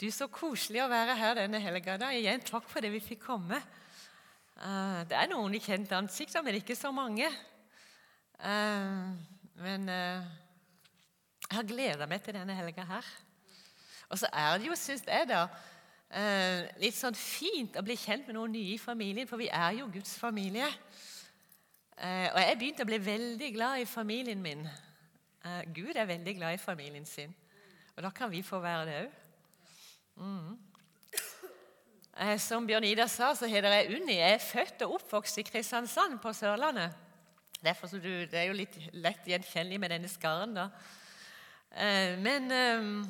Du, Så koselig å være her denne helga. Igjen takk for det vi fikk komme. Uh, det er noen kjente ansikter, men ikke så mange. Uh, men uh, jeg har gleda meg til denne helga her. Og så er det jo, syns jeg, da, litt sånn fint å bli kjent med noen nye i familien, for vi er jo Guds familie. og jeg begynte å bli veldig glad i familien min. Gud er veldig glad i familien sin. Og da kan vi få være det òg. Mm. Eh, som Bjørn Ida sa, så heter jeg Unni. Jeg er født og oppvokst i Kristiansand på Sørlandet. Derfor du, Det er jo litt lett gjenkjennelig med denne skaren. da. Eh, men um,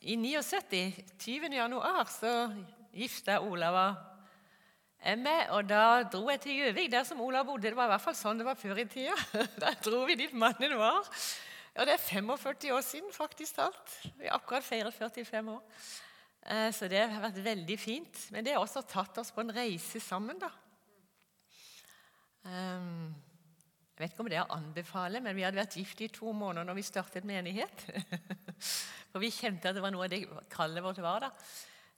i 79, 20. januar, så gifta Olav og meg. Og da dro jeg til Gjøvik, der som Olav bodde. Det var i hvert fall sånn det var før i tida. Da dro vi dit mannen var. Og det er 45 år siden, faktisk talt. Vi har akkurat feiret 45 år. Eh, så det har vært veldig fint. Men det har også tatt oss på en reise sammen, da. Ehm, jeg vet ikke om det er å anbefale, men vi hadde vært gift i to måneder når vi startet menighet. For vi kjente at det var noe av det kallet vårt var. da.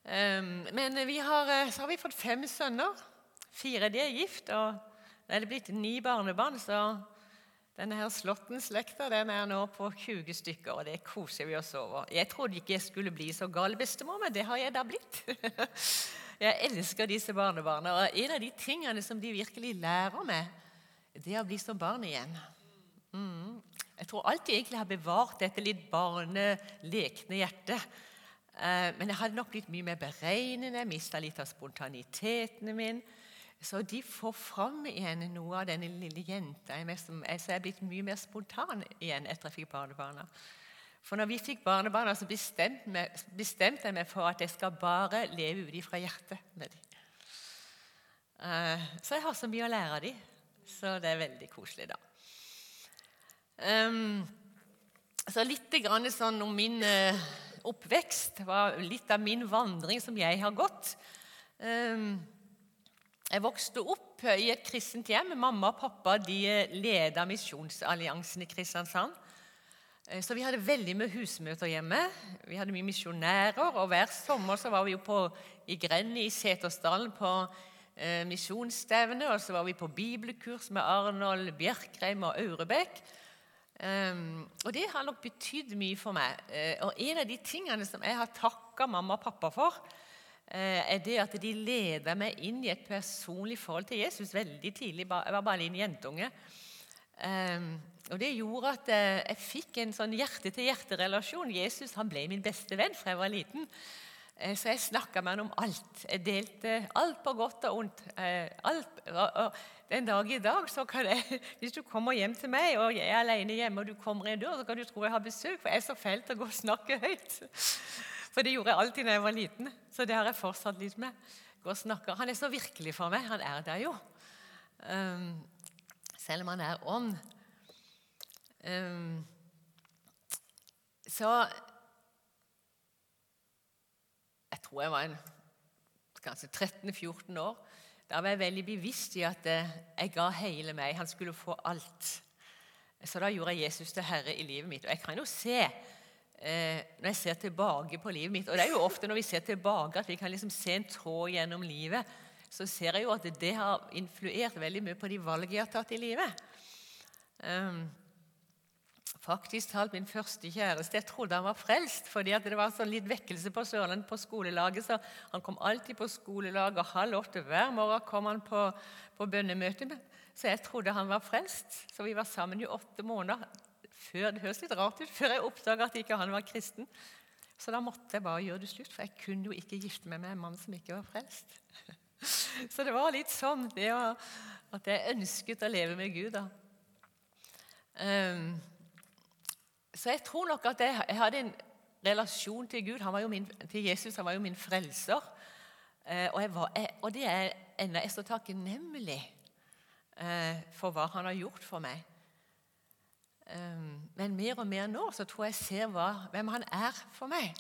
Ehm, men har, eh, så har vi fått fem sønner. Fire de er gift, og nå er det blitt ni barnebarn. så denne her Slåtten-slekta den er nå på 20 stykker, og det koser vi oss over. Jeg trodde ikke jeg skulle bli så gal bestemor, men det har jeg da blitt. Jeg elsker disse barnebarna, og en av de tingene som de virkelig lærer meg, det er å bli som barn igjen. Mm. Jeg tror alltid egentlig har bevart dette litt barnelekne hjertet. Eh, men jeg hadde nok blitt mye mer beregnende, mista litt av spontaniteten min. Så de får fram igjen noe av denne lille jenta. Jeg er blitt mye mer spontan igjen etter jeg fikk barnebarna. For når vi fikk barnebarna, så bestemte, jeg meg for at jeg skal bare leve ut ifra hjertet med dem. Uh, så jeg har så mye å lære av dem. Så det er veldig koselig, da. Um, så litt sånn om min uh, oppvekst. Litt av min vandring som jeg har gått. Jeg vokste opp i et kristent hjem. Mamma og pappa de leda Misjonsalliansen i Kristiansand. Eh, så vi hadde veldig mye husmøter hjemme. Vi hadde mye misjonærer. Og hver sommer så var vi jo på, i Grenny i Setesdalen på eh, misjonsstevne. Og så var vi på bibelkurs med Arnold Bjerkreim og Aurebekk. Um, og det har nok betydd mye for meg. Uh, og en av de tingene som jeg har takka mamma og pappa for, Eh, er det at de leder meg inn i et personlig forhold til Jesus veldig tidlig. Jeg var bare en jentunge. Ehm, og Det gjorde at eh, jeg fikk en sånn hjerte-til-hjerte-relasjon. Jesus han ble min beste venn fra jeg var liten. Eh, så jeg snakka med han om alt. Jeg delte alt på godt og ondt. Alt. Og den dag i dag så kan jeg, Hvis du kommer hjem til meg, og jeg er alene hjemme, og du kommer i en dør, så kan du tro jeg har besøk, for jeg er så fælt å gå og snakke høyt. For det gjorde jeg alltid da jeg var liten. Så det har jeg fortsatt litt med. Gå og snakke. Han er så virkelig for meg. Han er der jo. Um, selv om han er ånd. Um, så Jeg tror jeg var en, kanskje 13-14 år. Da var jeg veldig bevisst i at eh, jeg ga hele meg. Han skulle få alt. Så da gjorde jeg Jesus til herre i livet mitt. Og jeg kan jo se eh, når jeg ser tilbake på livet mitt Og det er jo ofte når vi ser tilbake at vi kan liksom se en tråd gjennom livet. Så ser jeg jo at det har influert veldig mye på de valg jeg har tatt i livet. Um, faktisk talt min første kjæreste Jeg trodde han var frelst, fordi det var sånn litt vekkelse på Sørlandet på skolelaget. så Han kom alltid på skolelag, og halv åtte hver morgen kom han på, på bønnemøte. Så jeg trodde han var frelst. Så vi var sammen i åtte måneder før, det høres litt rart ut, før jeg oppdaga at ikke han var kristen. Så da måtte jeg bare gjøre det slutt, for jeg kunne jo ikke gifte meg med en mann som ikke var frelst. Så det var litt sånn det at jeg ønsket å leve med Gud. da. Um, så jeg tror nok at jeg, jeg, hadde en relasjon til Gud. Min, til Jesus han var jo min frelser. Uh, og, var, jeg, og, det er ennå jeg så takknemlig uh, for hva han har gjort for meg. Men mer og mer nå så tror jeg jeg ser hva, hvem han er for meg.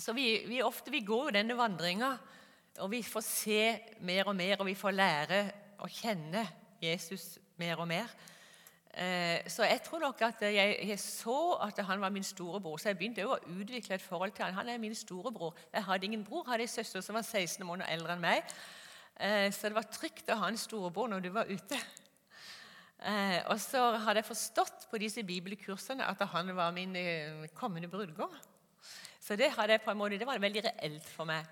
Så vi, vi ofte vi går jo denne vandringa, og vi får se mer og mer, og vi får lære å kjenne Jesus mer og mer. Eh, så jeg tror nok at jeg, så at han var min storebror, så jeg begynte å utvikle et forhold til han. Han er min storebror. Jeg hadde ingen bror, jeg hadde en søster som var 16 måneder eldre enn meg. Eh, så det var trygt å ha en storebror når du var ute. Eh, og så hadde jeg forstått på disse bibelkursene at han var min kommende brudgom. Så det, hadde jeg på en måte, det var veldig reelt for meg.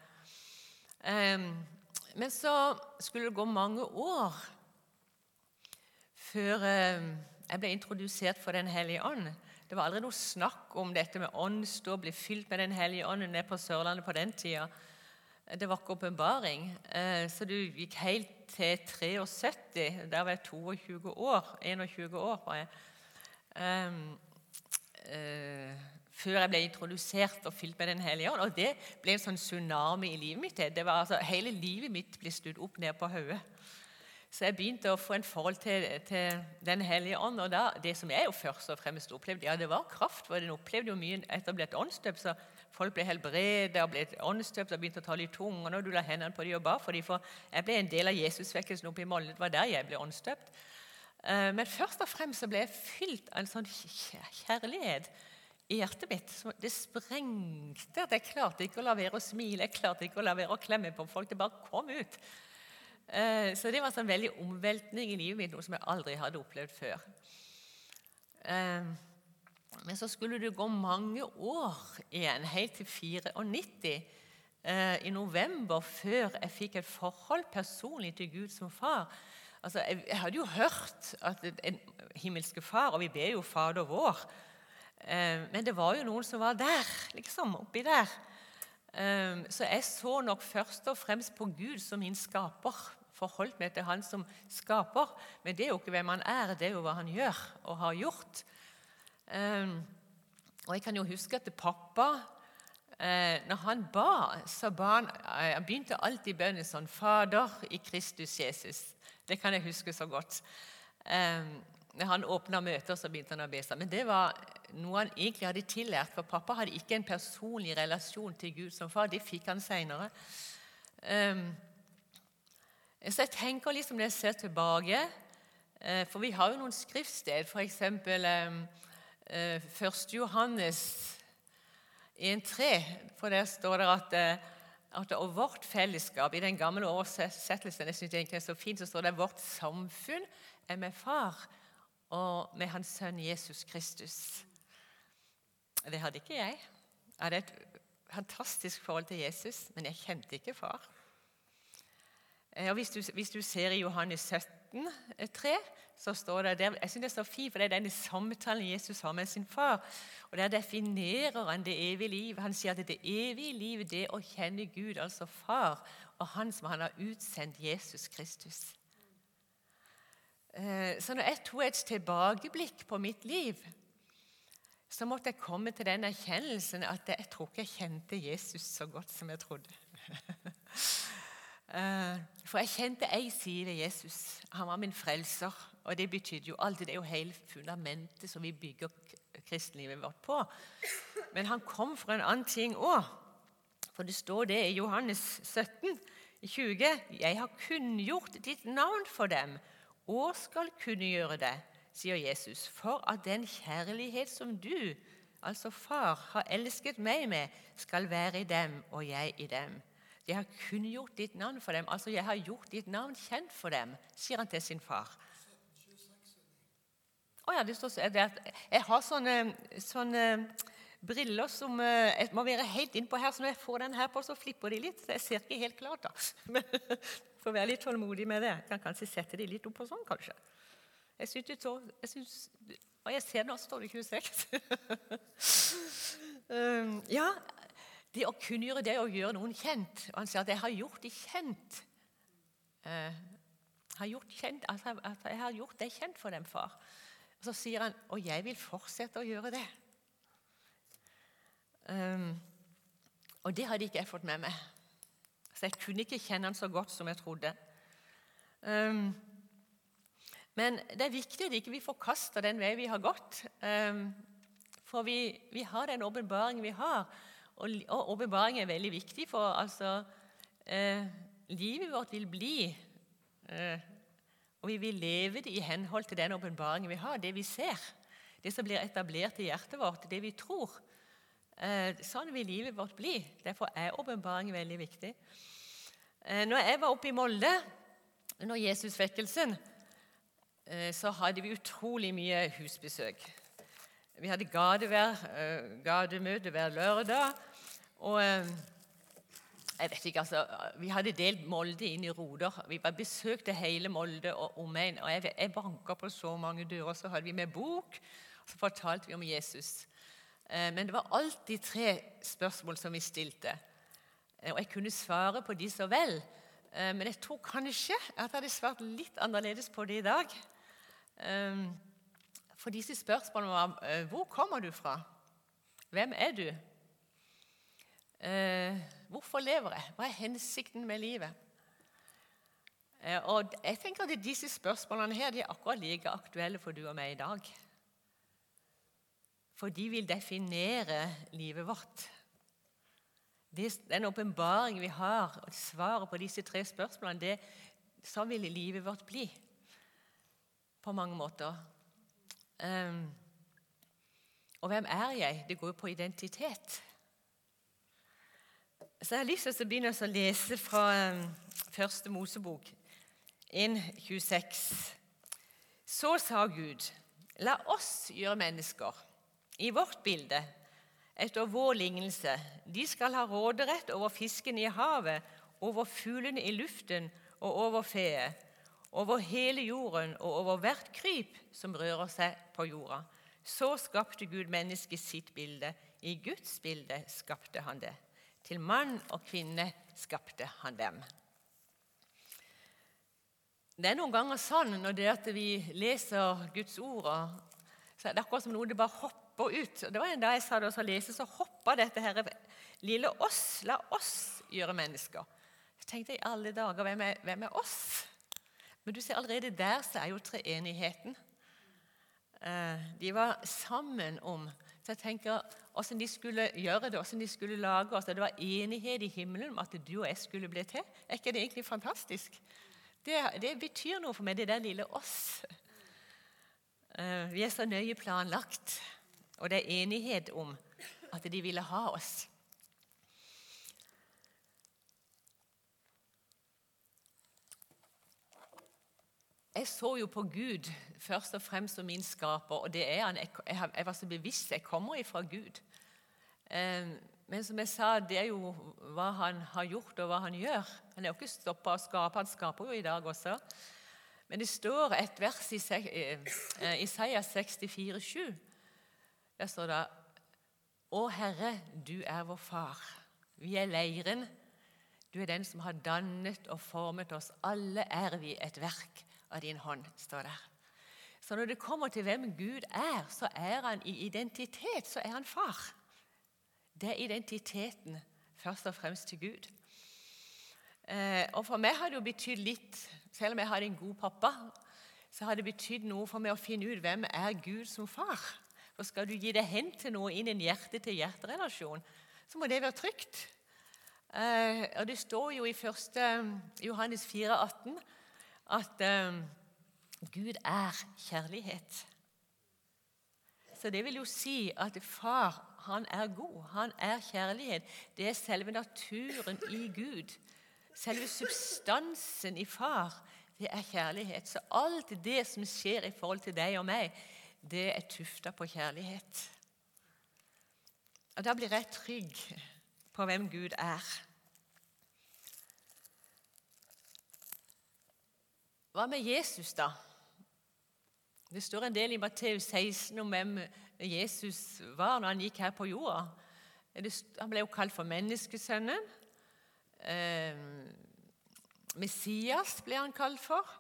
Men så skulle det gå mange år før eh, jeg ble introdusert for Den hellige ånd. Det var aldri noe snakk om dette med åndsdåp, bli fylt med Den hellige ånd nede på Sørlandet på den tida. Det var ikke åpenbaring. Eh, så du gikk helt til 73. Der var jeg 22 år. 21 år var jeg. Um, uh, før jeg ble introdusert og fylt med Den hellige ånd. Og det ble en sånn tsunami i livet mitt. Det var altså, Hele livet mitt ble snudd opp ned på hodet. Så jeg begynte å få en forhold til, til Den hellige ånd. og da, Det som jeg jo først og fremst opplevde, ja, det var kraft. for Den opplevde jo mye etter å bli åndsdøpt. Folk ble helbredet og ble åndsdøpt og begynte å tale i tunger. Og du la hendene på dem og ba for dem. For jeg ble en del av Jesusvekkelsen oppe i Molde. Det var der jeg ble åndsdøpt. Eh, men først og fremst så ble jeg fylt av en sånn kjærlighet i hjertet mitt. Det sprengte at jeg klarte ikke å la være å smile, jeg klarte ikke å la være å klemme på folk. Det bare kom ut. Eh, så det var en sånn veldig omveltning i livet mitt, noe som jeg aldri hadde opplevd før. Eh, men så skulle det gå mange år igjen, helt til 94, eh, i november, før jeg fikk et forhold personlig til Gud som far. Altså, jeg, jeg hadde jo hørt at en himmelske far, og vi ber jo Fader vår. Men det var jo noen som var der, liksom, oppi der. Så jeg så nok først og fremst på Gud som min skaper forholdt meg til Han som skaper. Men det er jo ikke hvem han er, det er jo hva han gjør og har gjort. Um, og Jeg kan jo huske at pappa eh, når han ba, så ba han eh, Han begynte alltid bønnen sånn 'Fader i Kristus Jesus'. Det kan jeg huske så godt. Um, når han åpna møter, så begynte han å be seg. Men det var noe han egentlig hadde tillært, for pappa hadde ikke en personlig relasjon til Gud som far. Det fikk han seinere. Um, så jeg tenker liksom når jeg ser tilbake eh, For vi har jo noen skriftsted, f.eks. 1. Eh, Johannes 1,3. For der står det at, eh, at og vårt fellesskap I den gamle oversettelsen jeg synes det er så fint, så står det at vårt samfunn er med Far og med Hans Sønn Jesus Kristus. Det hadde ikke jeg. Jeg hadde et fantastisk forhold til Jesus, men jeg kjente ikke far. Eh, og hvis du, hvis du, ser i Johannes 17, 3, så står det der, Jeg synes det er så fint, for det er denne samtalen Jesus har med sin far. Og Der definerer han det evige liv. Han sier at det evige liv det å kjenne Gud, altså far, og han som han har utsendt Jesus Kristus. Eh, så når jeg tok et tilbakeblikk på mitt liv, så måtte jeg komme til den erkjennelsen at jeg tror ikke jeg kjente Jesus så godt som jeg trodde. Eh, for jeg kjente ei side Jesus. Han var min frelser. Og det betydde jo alt. Det er jo hele fundamentet som vi bygger kristenlivet vårt på. Men han kom fra en annen ting òg. For det står det i Johannes 17, 20. Jeg har kunngjort ditt navn for dem, og skal kunne gjøre det, sier Jesus, for at den kjærlighet som du, altså far, har elsket meg med, skal være i dem og jeg i dem. Jeg har kunngjort ditt navn for dem. Altså, jeg har gjort ditt navn kjent for dem, sier han til sin far. Oh, ja, det står, det jeg har sånne, sånne, briller som eh, jeg må være helt innpå her, så når jeg får den her på, så flipper de litt. Så jeg ser ikke helt klart. da. Men får være litt tålmodig med det. Jeg kan kanskje sette de litt opp på sånn, kanskje. Jeg synes det står, jeg synes, Og jeg ser nå står det 26. um, ja, det å kunngjøre det å gjøre noen kjent. Og han sier at 'jeg har gjort det kjent'. Eh, har gjort kjent altså, at 'Jeg har gjort det kjent for dem, far'. Og Så sier han 'og jeg vil fortsette å gjøre det'. Um, og det hadde ikke jeg fått med meg. Så jeg kunne ikke kjenne han så godt som jeg trodde. Um, men det er viktig at ikke vi forkaster den vei vi har gått. Um, for vi, vi har den åpenbaringen vi har. Og åpenbaring er veldig viktig, for altså eh, Livet vårt vil bli eh, Og vi vil leve det i henhold til den åpenbaringen vi har, det vi ser. Det som blir etablert i hjertet vårt, det vi tror. Eh, sånn vil livet vårt bli. Derfor er åpenbaring veldig viktig. Eh, når jeg var oppe i Molde under Jesusvekkelsen, eh, så hadde vi utrolig mye husbesøk. Vi hadde gademøte hver lørdag. Og jeg vet ikke, altså, Vi hadde delt Molde inn i roder. Vi bare besøkte hele Molde og omegn. Og jeg, jeg banka på så mange dører. Så hadde vi med bok, og så fortalte vi om Jesus. Eh, men det var alltid tre spørsmål som vi stilte. Eh, og jeg kunne svare på de så vel. Eh, men jeg tror kanskje at jeg hadde svart litt annerledes på det i dag. For disse spørsmålene var Hvor kommer du fra? Hvem er du? Hvorfor lever jeg? Hva er hensikten med livet? Og jeg tenker at Disse spørsmålene her, de er akkurat like aktuelle for du og meg i dag. For de vil definere livet vårt. Den åpenbaring vi har, og svaret på disse tre spørsmålene, det, så vil livet vårt bli på mange måter. Um, og hvem er jeg? Det går jo på identitet. Så Jeg har lyst til å begynne å lese fra um, Første Mosebok 1,26. Så sa Gud, la oss gjøre mennesker i vårt bilde, etter vår lignelse. De skal ha råderett over fisken i havet, over fuglene i luften og over feet, over hele jorden og over hvert kryp som rører seg på jorda. Så skapte Gud mennesket sitt bilde. I Guds bilde skapte han det. Til mann og kvinne skapte han dem. Det er noen ganger sånn når det at vi leser Guds ord, så er det akkurat som noe det bare hopper ut. Og det var En dag jeg sa det og lese, så hoppa dette her, lille oss. La oss gjøre mennesker. Så tenkte jeg i alle dager, hvem er, hvem er oss? Men du ser allerede der så er jo treenigheten. Eh, de var sammen om Så jeg tenker hvordan de skulle gjøre det, hvordan de skulle lage oss. Det var enighet i himmelen om at du og jeg skulle bli til. Er ikke det egentlig fantastisk? Det, det betyr noe for meg, det der lille oss. Eh, vi er så nøye planlagt, og det er enighet om at de ville ha oss. Jeg så jo på Gud først og fremst som min skaper, og det er han. Jeg, var så bevisst jeg kommer ifra Gud. Men som jeg sa, det er jo hva han har gjort, og hva han gjør. Han er jo ikke stoppa å skape, han skaper jo i dag også. Men det står et vers i eh, Isaiah 64, 64,7. Der står det Å Herre, du er vår far. Vi er leiren. Du er den som har dannet og formet oss. Alle er vi et verk av din hånd, står der. Så når det kommer til hvem Gud er, så er han i identitet så er han far. Det er identiteten først og fremst til Gud. Eh, og For meg har det jo betydd litt, selv om jeg hadde en god pappa, så har det betydd noe for meg å finne ut hvem er Gud som far. For Skal du gi deg hen til noe inn i en hjerte-til-hjerte-relasjon, så må det være trygt. Eh, og Det står jo i 1. Johannes 4, 18, at um, Gud er kjærlighet. Så det vil jo si at far han er god. Han er kjærlighet. Det er selve naturen i Gud. Selve substansen i far, det er kjærlighet. Så alt det som skjer i forhold til deg og meg, det er tufta på kjærlighet. Og Da blir jeg trygg på hvem Gud er. Hva med Jesus, da? Det står en del i Matteus 16 om hvem Jesus var når han gikk her på jorda. Han ble jo kalt for menneskesønnen. Eh, Messias ble han kalt for.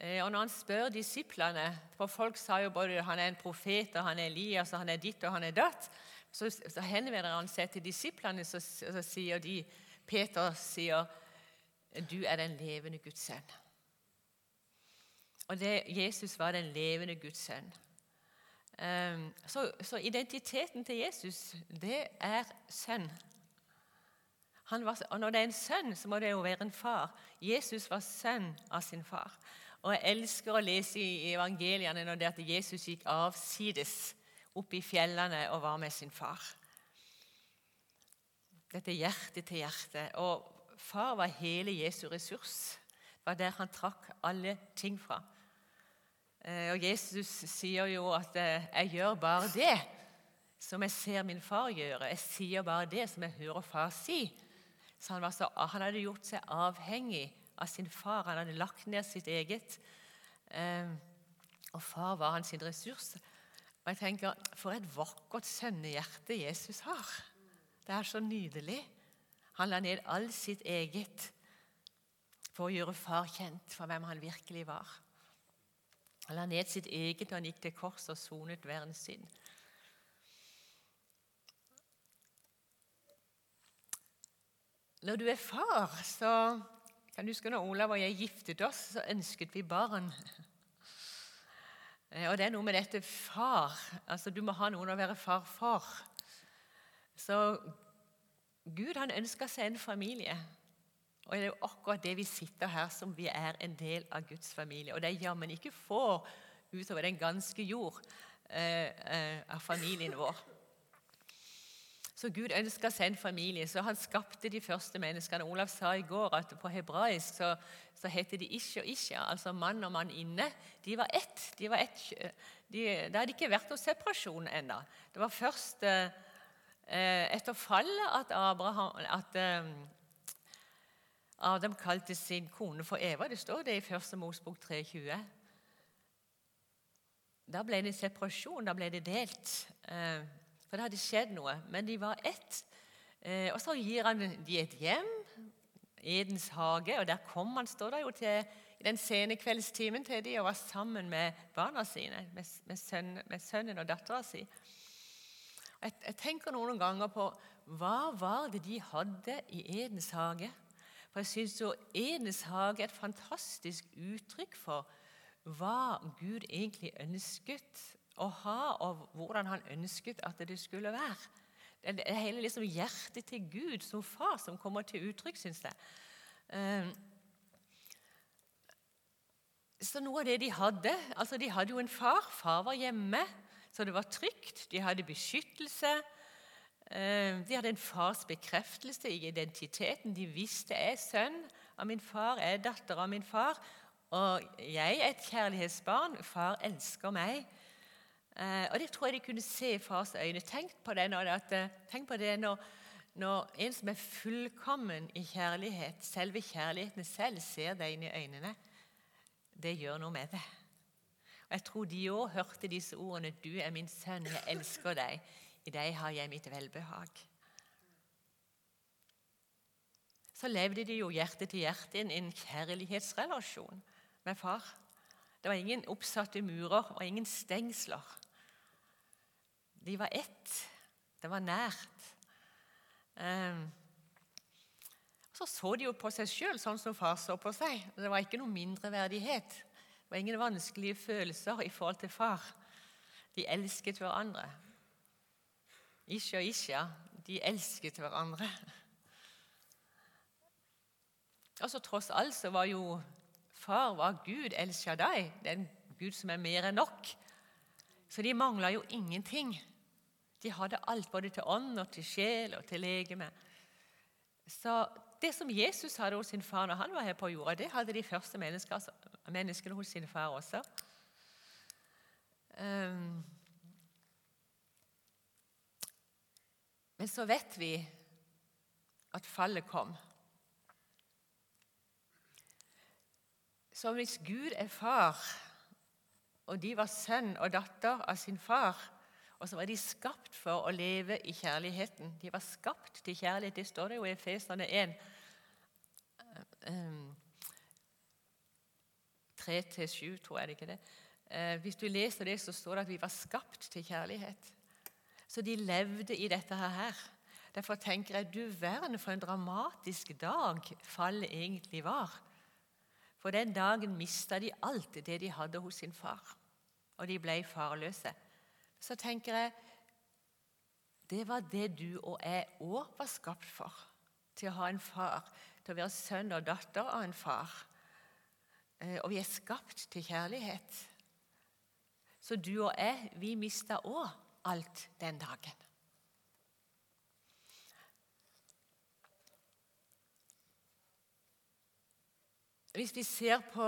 Eh, og når han spør disiplene For folk sa jo både han er en profet, og han er Elias, og han er ditt og han er datt. Så, så henvender han seg til disiplene, så, så sier de Peter sier, 'Du er den levende Guds sønn'. Og det, Jesus var den levende Guds sønn. Ehm, så, så, identiteten til Jesus, det er sønn. Var, og når det er en sønn, så må det jo være en far. Jesus var sønn av sin far. Og jeg elsker å lese i evangeliene når det at Jesus gikk avsides opp i fjellene og var med sin far. Dette hjerte til hjerte. Og far var hele Jesu ressurs. Det var der han trakk alle ting fra. Eh, og Jesus sier jo at eh, 'jeg gjør bare det som jeg ser min far gjøre'. 'Jeg sier bare det som jeg hører far si'. Så han, så, han hadde gjort seg avhengig av sin far. Han hadde lagt ned sitt eget. Eh, og far var hans ressurs. Og jeg tenker, For et vakkert sønnehjerte Jesus har. Det er så nydelig. Han la ned all sitt eget for å gjøre far kjent for hvem han virkelig var. Han la ned sitt eget og han gikk til kors og sonet verdens synd. Når du er far, så kan du huske når Olav og jeg giftet oss, så ønsket vi barn. Eh, og det er noe med dette far. altså Du må ha noen å være far for. Så Gud han ønska seg en familie. Og det er jo akkurat det vi sitter her som vi er en del av Guds familie. Og det er jammen ikke få utover den ganske jord eh, eh, av familien vår. Så Gud ønska seg en familie, så han skapte de første menneskene. Olav sa i går at på hebraisk så, så heter de ikke og Isha, altså mann og mann inne. De var ett. De var ett de, det hadde ikke vært noen separasjon ennå. Det var først eh, etter fallet at, Abraham, at eh, Adam kalte sin kone for Eva. Det står det i 1. Mosbok 3,20. Da ble det separasjon, da ble det delt. Eh, for det hadde skjedd noe. Men de var ett. Eh, og så gir han de et hjem, Edens hage, og der kom han, står det jo, til den sene kveldstimen til de og var sammen med barna sine, med, med, søn, med sønnen og dattera si. Jeg, jeg, tenker noen ganger på hva var det de hadde i Edens hage? For jeg syns jo Edens hage er et fantastisk uttrykk for hva Gud egentlig ønsket å ha, og hvordan han ønsket at det skulle være. Det er hele liksom hjertet til Gud som far som kommer til uttrykk, syns jeg. Ehm, så noe av det de hadde altså De hadde jo en far. Far var hjemme, så det var trygt. De hadde beskyttelse. Ehm, de hadde en fars bekreftelse i identiteten. De visste jeg er sønn av min far, jeg er datter av min far. Og jeg er et kjærlighetsbarn. Far elsker meg. Eh, og Det tror jeg de kunne se i fars øyne. Tenk på det, når, at, eh, tenk på det når, når, en som er fullkommen i kjærlighet, selve kjærligheten selv, ser deg inn i øynene. Det gjør noe med det. Og Jeg tror de òg hørte disse ordene 'Du er min sønn, jeg elsker deg'. I deg har jeg mitt velbehag. Så levde de jo hjerte til hjerte i en kjærlighetsrelasjon med far. Det var ingen oppsatte murer og ingen stengsler. De var ett. Det var nært. Um, så så de jo på seg sjøl sånn som far så på seg. Det var ikke noe mindreverdighet. Det var ingen vanskelige følelser i forhold til far. De elsket hverandre. Isha og Isha, de elsket hverandre. Og så Tross alt så var jo far var Gud El Shaddai, den Gud som er mer enn nok. Så de mangla jo ingenting. De hadde alt, både til ånd og til sjel og til legeme. Så det som Jesus hadde hos sin far når han var her på jorda, det hadde de første menneskene hos sin far også. Um, men så vet vi at fallet kom. Så hvis Gud er far, og de var sønn og datter av sin far, og så var de skapt for å leve i kjærligheten. De var skapt til kjærlighet. Det står det jo i Efeserne 1. 3-7, tror jeg det ikke det. Eh, hvis du leser det, så står det at vi var skapt til kjærlighet. Så de levde i dette her. Derfor tenker jeg du verden for en dramatisk dag fallet egentlig var. For den dagen mista de alt det de hadde hos sin far, og de ble farløse så tenker jeg det var det du og jeg òg var skapt for. Til å ha en far, til å være sønn og datter av en far. Eh, og vi er skapt til kjærlighet. Så du og jeg, vi mista òg alt den dagen. Hvis vi ser på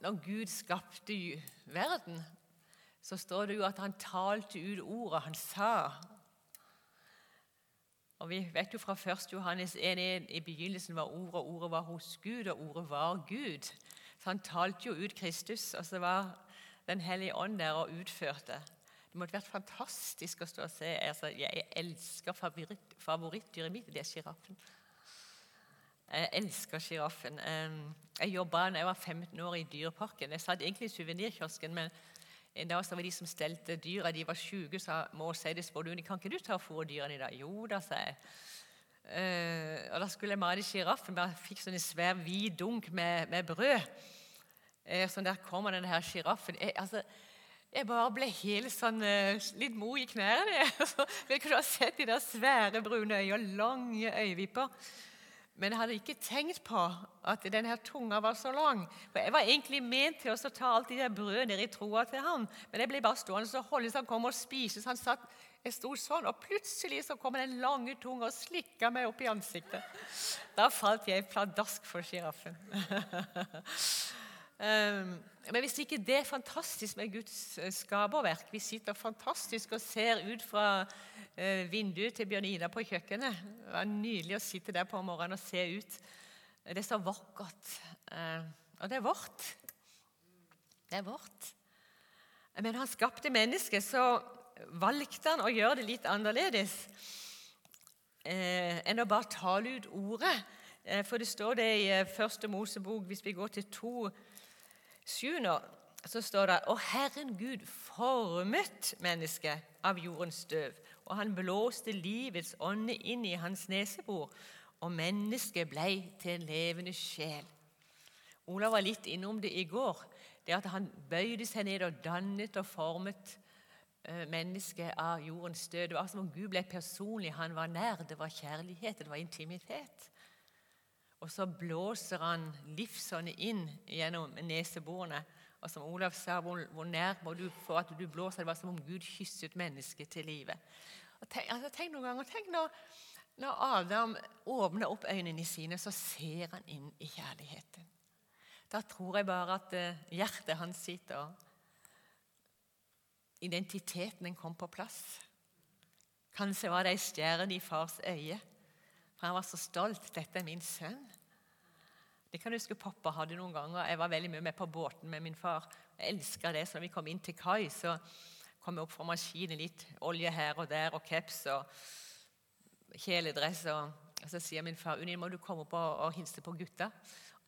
når Gud skapte verden, så står det jo at han talte ut ordet han sa. Og Vi vet jo fra 1. Johannes 1.1 i begynnelsen var ordet, ordet var hos Gud, og ordet var Gud. Så han talte jo ut Kristus, og så var Den hellige ånd der og utførte. Det måtte vært fantastisk å stå og se. Altså, jeg elsker favoritt, favorittdyret mitt, det er sjiraffen. Jeg elsker sjiraffen. Jeg jobba da jeg var 15 år i Dyreparken. Jeg satt egentlig i suvenirkiosken, men en dag så var de som stelte dyra, de var sjuke, sa det spåduen, kan ikke du ta og dyrene i dag? Jo da, sa jeg. Uh, og Da skulle jeg mate sjiraffen. Jeg fikk sånn en svær, hvit dunk med, med brød. Uh, sånn Der kommer denne her sjiraffen. Altså, jeg bare ble helt sånn uh, litt mo i knærne. Jeg kunne ha sett de der svære, brune øynene, lange øyevipper. Men jeg hadde ikke tenkt på at denne tunga var så lang. For Jeg var egentlig ment til å ta alt de der brødene ned i troa til han, Men jeg ble bare stående og holde så han kom og spise. Så han satt, jeg sto sånn, og plutselig så kom den lange tunga og slikka meg opp i ansiktet. Da falt jeg pladask for sjiraffen. um, men hvis ikke det er fantastisk med Guds eh, skaperverk Vi sitter fantastisk og ser ut fra eh, vinduet til Bjørn Ida på kjøkkenet. Det var nydelig å sitte der på morgenen og se ut. Det er så vakkert. Eh, og det er vårt. Det er vårt. Men han skapte mennesket, så valgte han å gjøre det litt annerledes enn å bare tale ut ordet. For det står det i Første Mosebok, hvis vi går til to 7 så står det Og Herren Gud formet mennesket av jordens støv, og han blåste livets ånde inn i hans nesebor, og mennesket blei til en levende sjel. Olav var litt innom det i går. Det at Han bøyde seg ned og dannet og formet eh, mennesket av jordens støv. Det var som om Gud ble personlig. Han var nær. Det var kjærlighet, det var intimitet. Og så blåser han livsånden inn gjennom neseborene. Og som Olav sa, hvor, hvor nær må du få at du blåser? Det var som om Gud kysset mennesket til livet. Tenk, altså, tenk, noen ganger, tenk når, når, Adam åpner opp øynene sine, så ser han inn i kjærligheten. Da tror jeg bare at uh, hjertet hans sitter og Identiteten den kom på plass. Kanskje var det ei stjerne i fars øye. For han var så stolt. 'Dette er min sønn'. Det kan jeg huske Pappa hadde noen ganger. Jeg var veldig mye med på båten med min far. Jeg elska det. Så når vi kom inn til kai, så kom jeg opp fra maskinen litt olje her og der og caps og kjeledress. Og, så sier min far Unni, må du komme opp og, og hilse på gutta.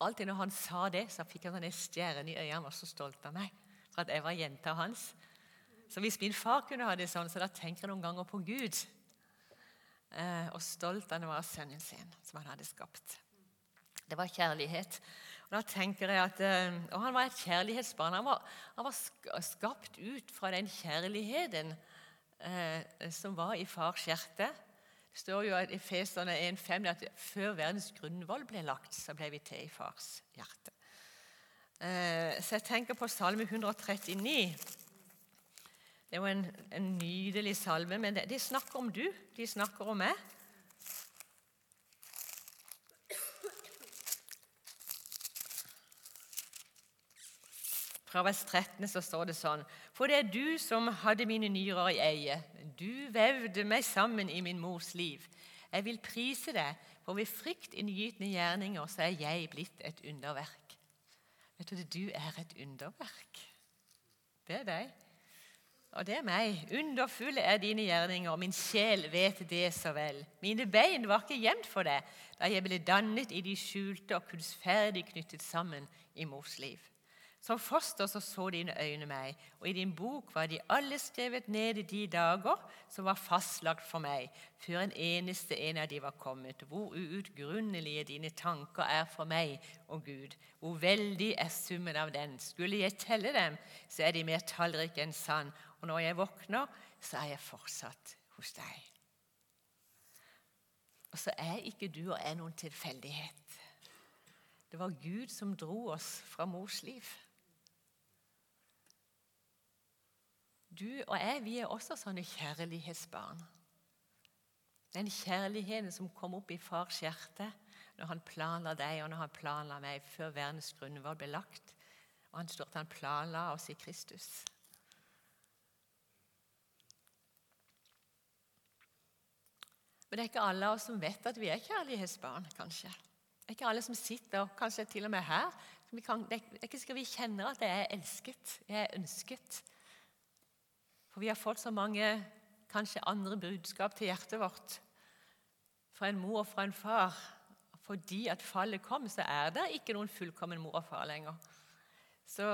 Alltid når han sa det, så fikk han sånn stjerne i øynene. Han var så stolt av meg for at jeg var jenta hans. Så hvis min far kunne ha det sånn, så da tenker jeg noen ganger på Gud. Eh, og stolt av var av sønnen sin, som han hadde skapt. Det var kjærlighet. Og da tenker jeg at, eh, og Han var et kjærlighetsbarn. Han var, han var skapt ut fra den kjærligheten eh, som var i fars hjerte. Det står jo i Feserne 1,5 at før verdens grunnvoll ble lagt, så ble vi til i fars hjerte. Eh, så jeg tenker på Salme 139. Det er jo en, en nydelig salme, men de snakker om du, de snakker om meg. Fra vers 13 så står det sånn For det er du som hadde mine nyrer i eie. Du vevde meg sammen i min mors liv. Jeg vil prise deg, for ved fryktinngytende gjerninger så er jeg blitt et underverk. Vet du, du er et underverk. Det er deg. Og det er meg. Underfulle er dine gjerninger, og min sjel vet det så vel. Mine bein var ikke gjemt for deg da jeg ble dannet i de skjulte og kunstferdig knyttet sammen i mors liv. Som foster så, så dine øyne meg, og i din bok var de alle skrevet ned i de dager som var fastlagt for meg, før en eneste en av de var kommet. Hvor uutgrunnelige dine tanker er for meg, og Gud. Hvor veldig er summen av den. Skulle jeg telle dem, så er de mer tallrike enn sand. Og når jeg våkner, så er jeg fortsatt hos deg. Og så er ikke du og jeg noen tilfeldighet. Det var Gud som dro oss fra mors liv. Du og jeg vi er også sånne kjærlighetsbarn. Den kjærligheten som kom opp i fars hjerte når han planla deg og når han planla meg før verdens grunnvoll ble lagt. Og han står at han planla oss i Kristus. Men det er ikke alle av oss som vet at vi er kjærlighetsbarn, kanskje. Det er ikke alle som sitter, kanskje til og med her. Kan, det er ikke sikkert vi kjenner at jeg er elsket, jeg er ønsket. For vi har fått så mange kanskje andre budskap til hjertet vårt. Fra en mor og fra en far. Fordi at fallet kom, så er det ikke noen fullkommen mor og far lenger. Så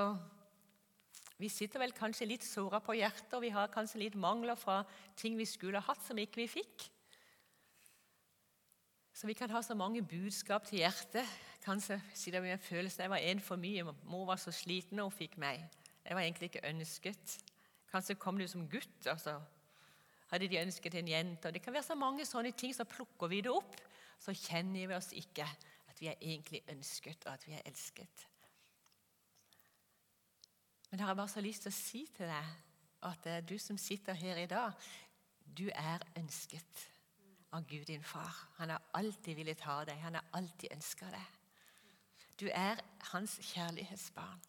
vi sitter vel kanskje litt såra på hjertet, og vi har kanskje litt mangler fra ting vi skulle ha hatt, som ikke vi fikk. Så vi kan ha så mange budskap til hjertet. Kanskje sitter vi med en følelse jeg var en for mye. Mor var så sliten når hun fikk meg. Jeg var egentlig ikke ønsket. Kanskje kom du som gutt, og så hadde de ønsket en jente. Og Det kan være så mange sånne ting, så plukker vi det opp. Så kjenner vi oss ikke at vi er egentlig ønsket, og at vi er elsket. Men jeg har bare så lyst til å si til deg at du som sitter her i dag, du er ønsket av Gud din far. Han har alltid villet ha deg. Han har alltid ønska deg. Du er hans kjærlighetsbarn.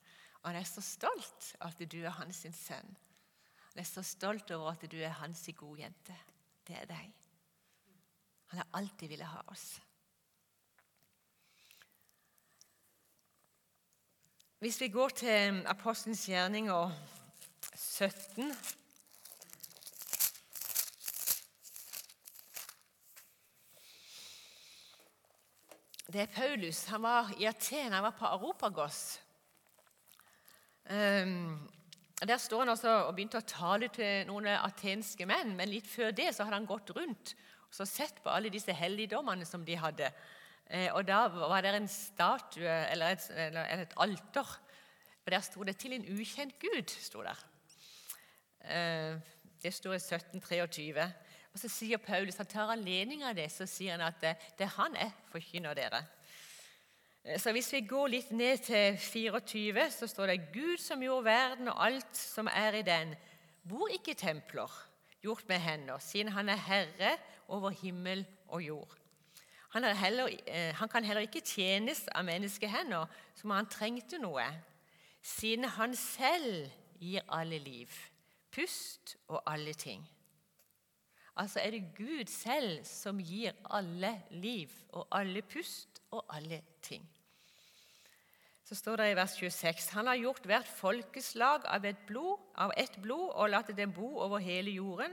Og han er så stolt at du er hans sønn. Han er så stolt over at du er hans godjente. Det er deg. Han har alltid villet ha oss. Hvis vi går til Apostelens gjerninger 17 Det er Paulus. Han var i Aten, han var på Europagos. Um, der står han også og begynte å tale til noen atenske menn, men litt før det så hadde han gått rundt og sett på alle disse helligdommene som de hadde. Eh, og Da var det en statue, eller et, eller et alter, og der sto det 'til en ukjent Gud'. Stod der. Eh, det står i 1723. Og Så sier Paulus, han tar anledning av det, så sier han at det, det er han jeg forkynner dere. Eh, så Hvis vi går litt ned til 24, så står det Gud som gjorde verden og alt som er i den, bor ikke i templer gjort med hender, siden han er herre over himmel og jord. Han, heller, eh, han kan heller ikke tjenes av menneskehender som han trengte noe, siden han selv gir alle liv, pust og alle ting. Altså er det Gud selv som gir alle liv og alle pust og alle ting. Så står det i vers 26.: Han har gjort hvert folkeslag av ett blod, av blod og latt dem bo over hele jorden,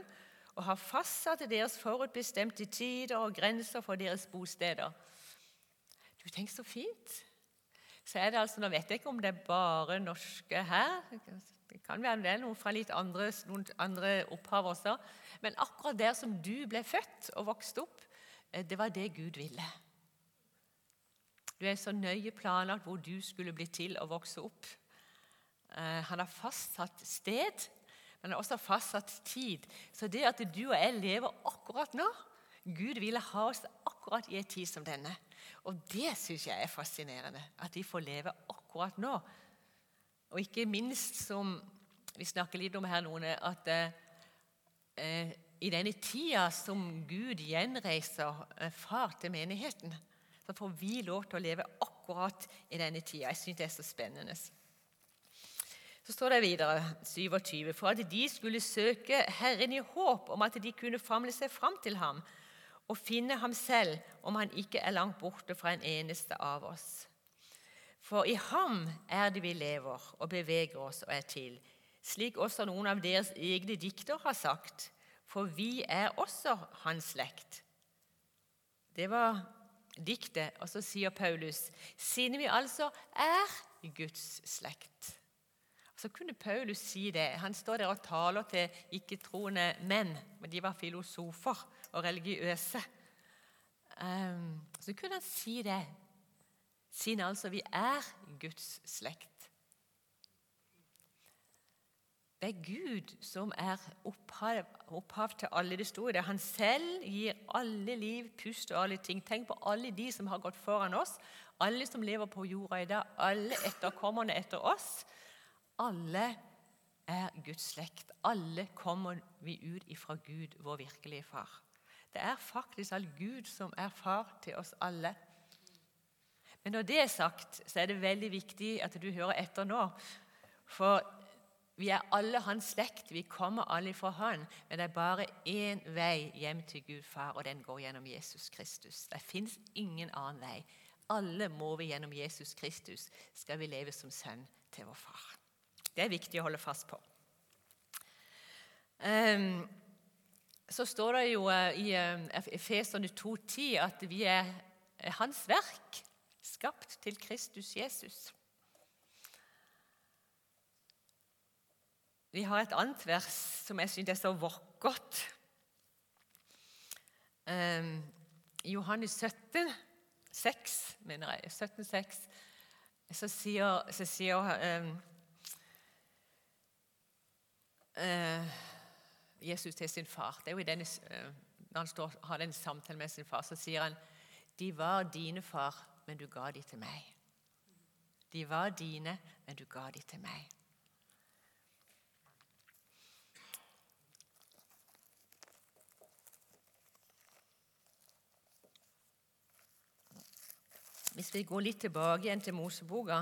og har fastsatt deres forutbestemte tider og grenser for deres bosteder. Du, Tenk så fint! Så er det altså, Nå vet jeg ikke om det er bare norske her. Det kan være det er noen fra litt andre, noen andre opphav også. Men akkurat der som du ble født og vokste opp, eh, det var det Gud ville. Du er så nøye planlagt hvor du skulle bli til å vokse opp. Eh, han har fastsatt sted, men han har også fastsatt tid. Så det at du og jeg lever akkurat nå Gud ville ha oss akkurat i en tid som denne. Og det syns jeg er fascinerende, at vi får leve akkurat nå. Og ikke minst som vi snakker litt om her, noen, at Eh, i denne tida som Gud gjenreiser eh, far til menigheten, så får vi lov til å leve akkurat i denne tida. Jeg syns det er så spennende. Så står det videre, 27, for at de skulle søke Herren i håp om at de kunne famle seg fram til ham og finne ham selv om han ikke er langt borte fra en eneste av oss. For i ham er det vi lever og beveger oss og er til slik også noen av deres egne dikter har sagt, for vi er også hans slekt. Det var diktet, og så sier Paulus, siden vi altså er Guds slekt. Så kunne Paulus si det. Han står der og taler til ikke-troende menn, men de var filosofer og religiøse. Um, så kunne han si det, siden altså vi er Guds slekt. Det er Gud som er opphav, opphav til alle det store. Han selv gir alle liv, pust og alle ting. Tenk på alle de som har gått foran oss, alle som lever på jorda i dag, alle etterkommerne etter oss. Alle er Guds slekt. Alle kommer vi ut ifra Gud, vår virkelige far. Det er faktisk all Gud som er far til oss alle. Men når det er sagt, så er det veldig viktig at du hører etter nå. For vi er alle hans slekt, vi kommer alle fra han. Men det er bare én vei hjem til Gud far, og den går gjennom Jesus Kristus. Det fins ingen annen vei. Alle må vi gjennom Jesus Kristus skal vi leve som sønn til vår far. Det er viktig å holde fast på. Um, så står det jo uh, i Efesene Efeserne 2,10 at vi er hans verk, skapt til Kristus Jesus. Vi har et annet vers som jeg syns er så vakkert. Um, I Johannes 17, 6, mener jeg, 17, 6, så sier, så sier um, uh, Jesus til sin far det er jo denne, uh, Når han står, har den samtalen med sin far, så sier han De var dine, far, men du ga de til meg. De var dine, men du ga de til meg. Hvis vi går litt tilbake igjen til Moseboka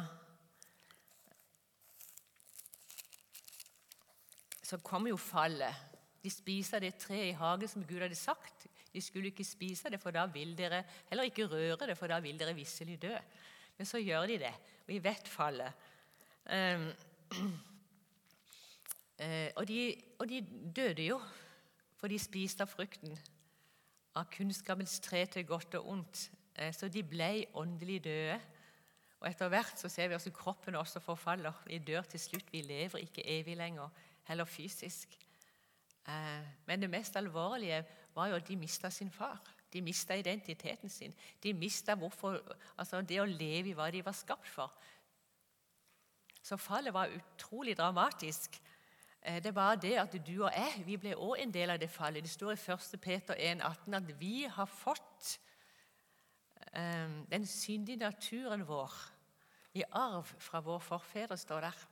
Så kommer jo fallet. De spiser det treet i hagen som Gud hadde sagt. De skulle ikke spise det, for da vil dere Heller ikke røre det, for da vil dere visselig dø. Men så gjør de det, og vi vet fallet. Um, og, de, og de døde jo, for de spiste av frukten av kunnskapens tre til godt og ondt. Eh, så de ble åndelig døde. Og Etter hvert så ser vi også kroppen også forfaller. Vi dør til slutt. Vi lever ikke evig lenger, heller fysisk. Eh, men det mest alvorlige var jo at de mista sin far. De mista identiteten sin. De mista altså det å leve i hva de var skapt for. Så fallet var utrolig dramatisk. Det det var det at du og jeg vi ble også en del av det fallet. Det står i 1. Peter 1,18 at vi har fått den syndige naturen vår i arv fra våre forfedre, står der.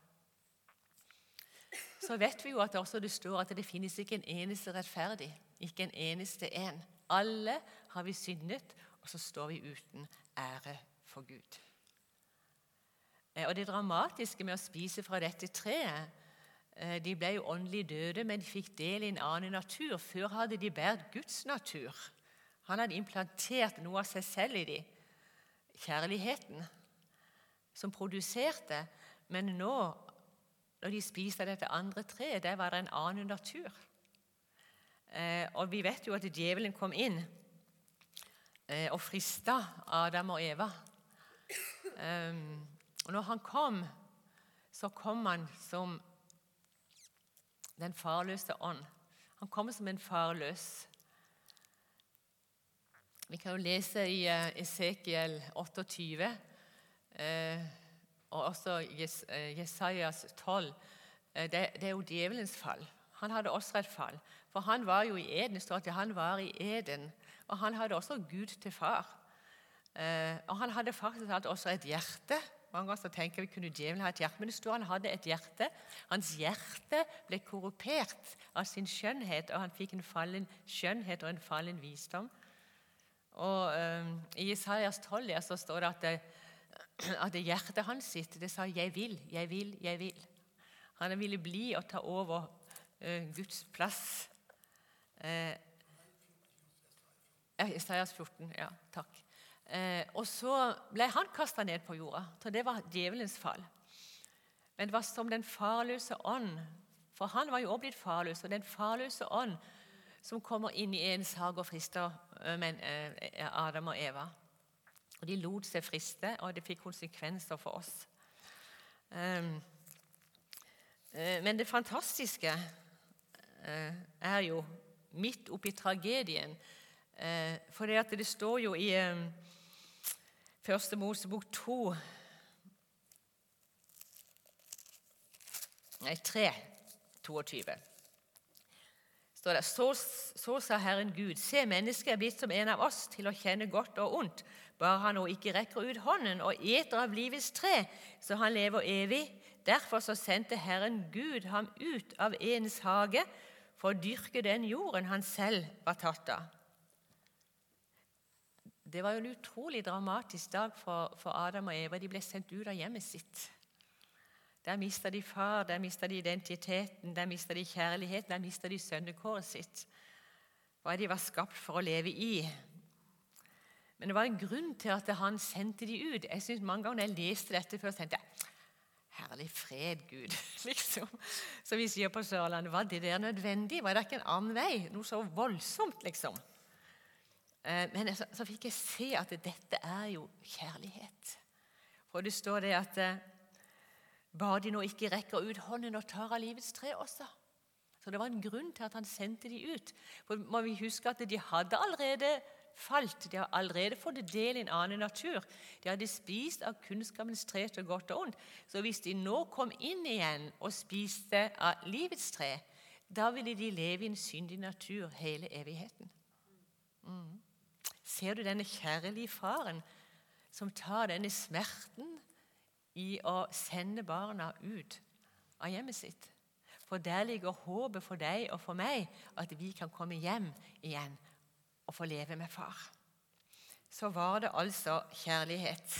Så vet vi jo at også det står at det finnes ikke en eneste rettferdig. Ikke en eneste en. Alle har vi syndet, og så står vi uten ære for Gud. Eh, og Det dramatiske med å spise fra dette treet eh, De ble jo åndelig døde, men de fikk del i en annen natur. Før hadde de båret Guds natur. Han hadde implantert noe av seg selv i dem. Kjærligheten som produserte. Men nå, når de spiste dette andre treet, der var det en annen natur. Eh, og vi vet jo at djevelen kom inn eh, og frista Adam og Eva. Eh, og når han kom, så kom han som den farløse ånd. Han kom som en farløs vi kan jo lese i Esekiel 28 uh, og også uh, Jesajas 12. Det, det, er jo djevelens fall. Han hadde også et fall. For han var jo i Eden. Det står at han var i Eden. Og han hadde også Gud til far. og han hadde faktisk hatt også et hjerte. Mange ganger tenker vi kunne djevelen ha et hjerte, men det står han hadde et hjerte. Hans hjerte ble korrupert av sin skjønnhet, og han fikk en fallen skjønnhet og en fallen visdom. Og um, I Isaias 12 så står det at, det, at hjertet hans sitt det sa 'jeg vil, jeg vil, jeg vil'. Han ville bli og ta over uh, Guds plass. Uh, Isaias 14. Ja, takk. Eh, og så ble han kasta ned på jorda, så det var djevelens fall. Men det var som den farløse ånd, for han var jo også blitt farløs, og den farløse ånd som kommer inn i en sak og frister men, Adam og Eva. Og De lot seg friste, og det fikk konsekvenser for oss. Men det fantastiske er jo midt oppi tragedien. For det, det står jo i Første Mosebok 2 Nei, 3. 22. Står det, så, så sa Herren Gud, se, mennesket er blitt som en av oss til å kjenne godt og ondt, bare han nå ikke rekker ut hånden og eter av livets tre, så han lever evig. Derfor så sendte Herren Gud ham ut av ens hage for å dyrke den jorden han selv var tatt av. Det var jo en utrolig dramatisk dag for, for Adam og Eva. De ble sendt ut av hjemmet sitt. Der mista de far, der mista de identiteten, der mista de kjærligheten, der mista de sønnekåret sitt. Hva de var skapt for å leve i. Men det var en grunn til at han sendte de ut. Jeg synes Mange ganger når jeg leste dette før, tenkte jeg Herlig fred, Gud. liksom. Så vi sier på Sørlandet Var det der nødvendig? Var det ikke en annen vei? Noe så voldsomt, liksom. Eh, men så, så fikk jeg se at dette er jo kjærlighet. For det står det at eh, bare de nå ikke rekker ut hånden og tar av livets tre også. Så det var en grunn til at han sendte de ut. For må vi huske at De hadde allerede falt. De hadde allerede fått del i en annen natur. De hadde spist av kunnskapens tre til godt og ondt. Så hvis de nå kom inn igjen og spiste av livets tre, da ville de leve i en syndig natur hele evigheten. Mm. Ser du denne kjærlige faren som tar denne smerten i å sende barna ut av hjemmet sitt. For der ligger håpet for deg og for meg at vi kan komme hjem igjen og få leve med far. Så var det altså kjærlighet.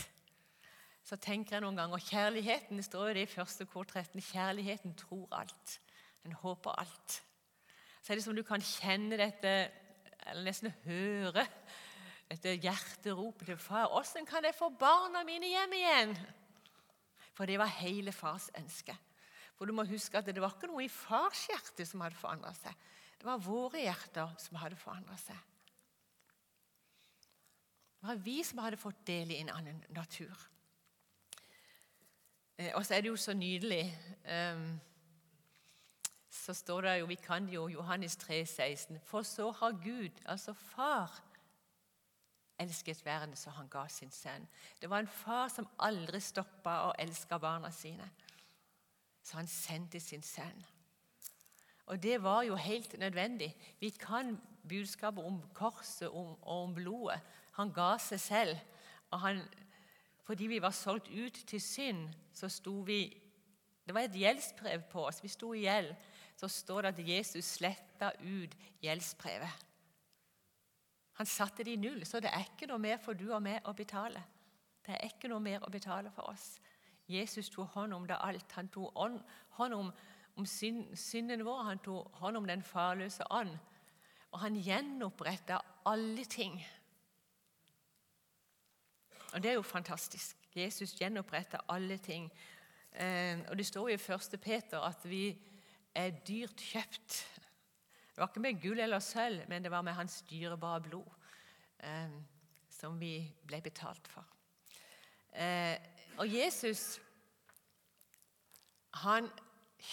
Så tenker jeg noen ganger Kjærligheten det står jo det i første kor 13. Kjærligheten tror alt. Den håper alt. Så er det som du kan kjenne dette, eller nesten høre dette hjerteropet til far. 'Åssen kan jeg få barna mine hjem igjen?' For det var hele fars ønske. For du må huske at Det var ikke noe i fars hjerte som hadde forandra seg. Det var våre hjerter som hadde forandra seg. Det var vi som hadde fått del i en annen natur. Eh, og så er det jo så nydelig ehm, Så står det jo, vi kan jo Johannes 3, 16. For så har Gud, altså Far, elsket verden så han ga sin sønn. Det var en far som aldri stoppa å elske barna sine. Så han sendte sin sønn. Og det var jo helt nødvendig. Vi kan budskapet om korset og om blodet. Han ga seg selv. og han, Fordi vi var solgt ut til synd, så sto vi Det var et gjeldsbrev på oss. Vi sto i gjeld. Så står det at Jesus sletta ut gjeldsbrevet. Han satte det i null, så det er ikke noe mer for du og meg å betale. Det er ikke noe mer å betale for oss. Jesus tok hånd om det alt. Han tok hånd om, om synden vår, han tok hånd om den farløse ånd. Og han gjenoppretta alle ting. Og Det er jo fantastisk. Jesus gjenoppretta alle ting. Eh, og Det står jo i 1. Peter at vi er dyrt kjøpt. Det var ikke med gull eller sølv, men det var med hans dyrebare blod eh, som vi ble betalt for. Eh, og Jesus han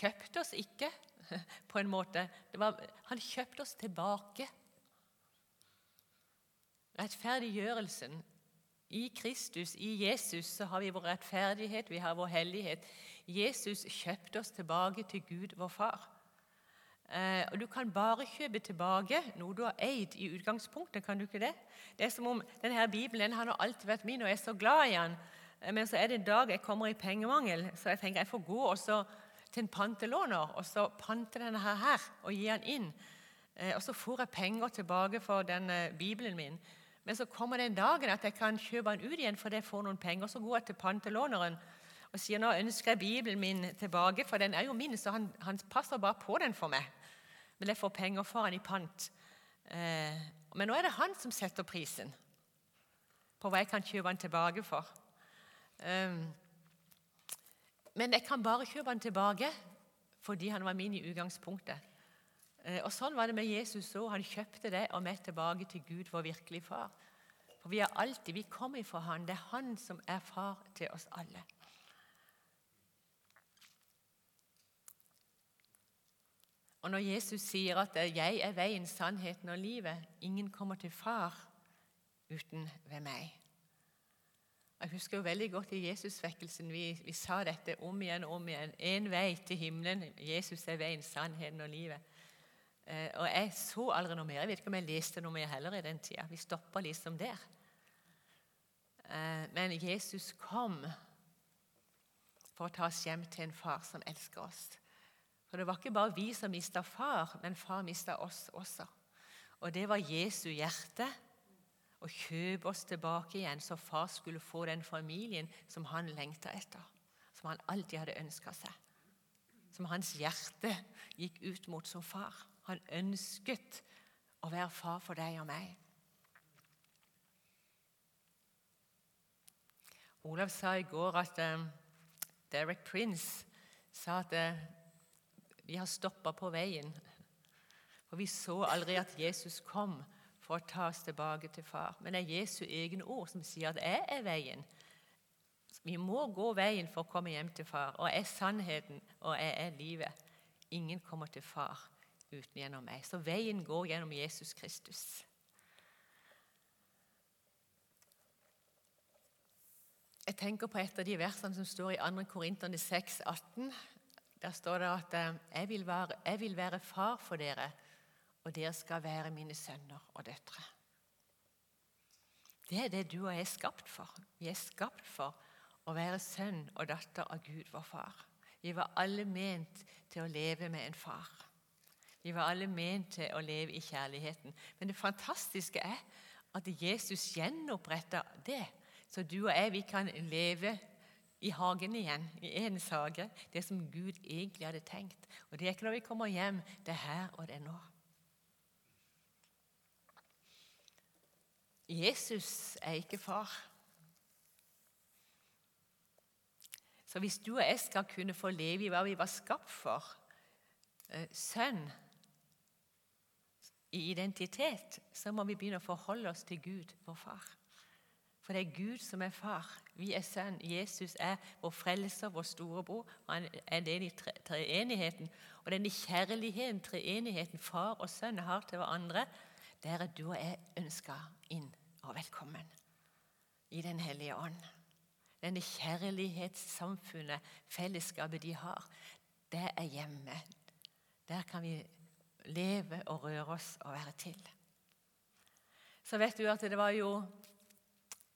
kjøpte oss ikke på en måte. Var, han kjøpte oss tilbake. Rettferdiggjørelsen i Kristus, i Jesus, så har vi vår rettferdighet, vi har vår hellighet. Jesus kjøpte oss tilbake til Gud, vår far. Eh, og Du kan bare kjøpe tilbake noe du har eid i utgangspunktet. kan du ikke det? Det er som om denne Bibelen den har alltid vært min, og jeg er så glad i den. Eh, men så er det en dag jeg kommer i pengemangel, så jeg tenker jeg får gå også til en pantelåner og så pante denne her, her og gi den inn. Eh, og så får jeg penger tilbake for den Bibelen min. Men så kommer den dagen at jeg kan kjøpe den ut igjen fordi jeg får noen penger. Så går jeg til pantelåneren og sier nå ønsker jeg Bibelen min tilbake, for den er jo min, så han, han passer bare på den for meg. Men jeg får penger for han i pant. Eh, men nå er det han som setter prisen på hva jeg kan kjøpe han tilbake for. Eh, men jeg kan bare kjøpe han tilbake fordi han var min i utgangspunktet. Eh, og Sånn var det med Jesus òg. Han kjøpte det og meg tilbake til Gud, vår virkelige far. For vi er alltid, vi kommer ifra han. Det er han som er far til oss alle. Og når Jesus sier at 'jeg er veien, sannheten og livet', ingen kommer til Far uten ved meg. Jeg husker jo veldig godt i Jesusvekkelsen. Vi, vi sa dette om igjen og om igjen. Én vei til himmelen. Jesus er veien, sannheten og livet. Eh, og Jeg så aldri noe mer. Jeg vet ikke om jeg leste noe mer heller i den tida. Vi stoppa liksom der. Eh, men Jesus kom for å ta oss hjem til en far som elsker oss. For det var ikke bare vi som mista far, men far mista oss også. Og det var Jesu hjerte å kjøpe oss tilbake igjen, så far skulle få den familien som han lengta etter. Som han alltid hadde ønska seg. Som hans hjerte gikk ut mot som far. Han ønsket å være far for deg og meg. Olav sa i går at um, Derek Prince sa at uh, vi har stoppa på veien. For vi så aldri at Jesus kom for å ta oss tilbake til far. Men det er Jesu egne ord som sier at 'jeg er veien'. Vi må gå veien for å komme hjem til far. Og jeg er sannheten, og jeg er livet. Ingen kommer til far uten gjennom meg. Så veien går gjennom Jesus Kristus. Jeg tenker på et av de versene som står i 2. Korinterne 6, 18. Der står det at eh, jeg vil, være, 'Jeg vil være far for dere' og dere skal være mine sønner og døtre. Det er det du og jeg er skapt for. Vi er skapt for å være sønn og datter av Gud, vår far. Vi var alle ment til å leve med en far. Vi var alle ment til å leve i kjærligheten. Men det fantastiske er at Jesus gjenoppretta det, så du og jeg vi kan leve i hagen igjen, i Edens hage, det som Gud egentlig hadde tenkt. Og Det er ikke når vi kommer hjem, det er her og det er nå. Jesus er ikke far. Så hvis du og jeg skal kunne få leve i hva vi var skapt for, eh, sønn i identitet, så må vi begynne å forholde oss til Gud, vår far. For det er Gud som er far. Vi er sønn. Jesus er vår frelser, vår storebror. Han er den i treenigheten. Og denne kjærligheten, treenigheten far og sønn har til hverandre, der er du og jeg ønska inn og velkommen i Den hellige ånd. Denne kjærlighetssamfunnet, fellesskapet de har, det er hjemme. Der kan vi leve og røre oss og være til. Så vet du at det var jo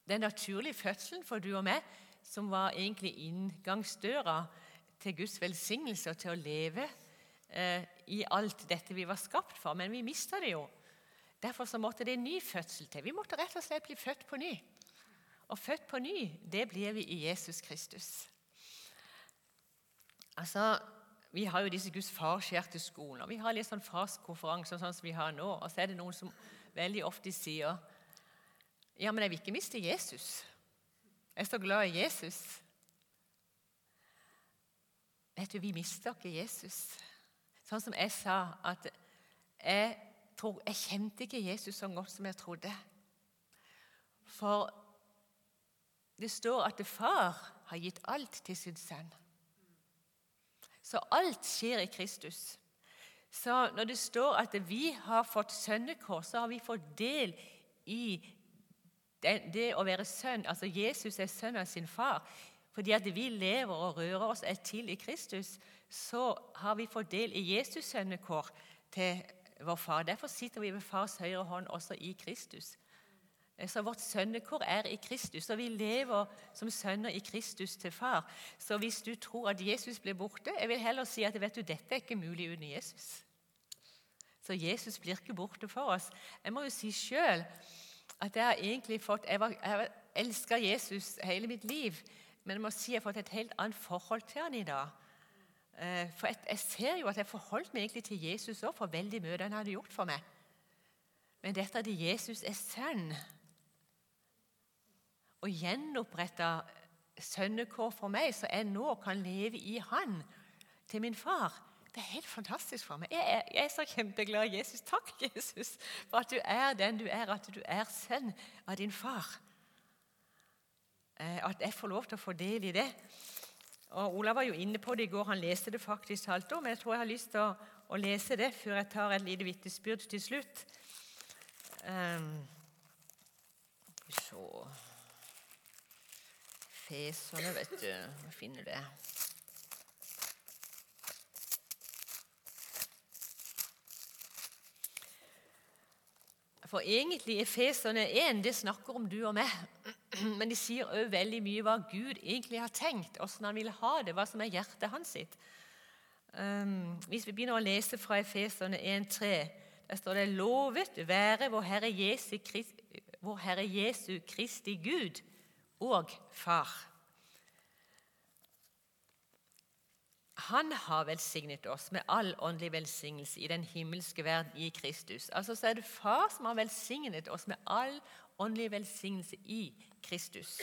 den naturlige fødselen for du og meg som var egentlig inngangsdøra til Guds velsignelse og til å leve eh, i alt dette vi var skapt for. Men vi mista det jo Derfor så måtte det en ny fødsel til. Vi måtte rett og slett bli født på ny. Og født på ny, det blir vi i Jesus Kristus. Altså, Vi har jo disse Guds farshjerteskoler. Vi har litt sånn farskonferanser sånn som vi har nå. Og så er det noen som veldig ofte sier Ja, men jeg vil ikke miste Jesus. Jeg er så glad i Jesus. Vet du, vi mister ikke Jesus. Sånn som jeg sa, at jeg tror, jeg kjente ikke Jesus så godt som jeg trodde. For det står at far har gitt alt til sin sønn. Så alt skjer i Kristus. Så når det står at vi har fått sønnekår, så har vi fått del i det, det å være sønn. Altså Jesus er sønn av sin far. Fordi at vi lever og rører oss er til i Kristus, så har vi fått del i Jesus' sønnekår til vår far. Derfor sitter vi ved fars høyre hånd også i Kristus. Så Vårt sønnekår er i Kristus, og vi lever som sønner i Kristus til far. Så hvis du tror at Jesus blir borte Jeg vil heller si at vet du, dette er ikke mulig uten Jesus. Så Jesus blir ikke borte for oss. Jeg må jo si sjøl at jeg har egentlig fått Jeg, var, jeg elska Jesus hele mitt liv, men jeg må si jeg har fått et helt annet forhold til han i dag. For for jeg, ser jo at jeg forholdt meg egentlig til Jesus òg, for veldig mye han hadde gjort for meg. Men dette at Jesus er sønn, og gjenoppretta sønnekår for meg, så jeg nå kan leve i Han til min far, det er helt fantastisk for meg. Jeg er, jeg er så kjempeglad i Jesus. Takk, Jesus, for at du er den du er, at du er sønn av din far. Eh, at jeg får lov til å få del i det. Og Ola var jo inne på det i går, han leste det faktisk halvt år, men jeg tror jeg har lyst til å, å lese det før jeg tar et lite vitnesbyrd til slutt. Um, så Feserne, vet du. Jeg finner det. For egentlig Efeserne 1 det snakker om du og meg. Men de sier òg veldig mye hva Gud egentlig har tenkt, hvordan han vil ha det, hva som er hjertet hans sitt. Um, hvis vi begynner å lese fra Efeserne 1,3, der står det 'Lovet være vår Herre Jesu, Christ, vår Herre Jesu Kristi Gud og Far'. Han har velsignet oss med all åndelig velsignelse i den himmelske verden i Kristus. Altså så er det Far som har velsignet oss med all åndelig velsignelse i Kristus.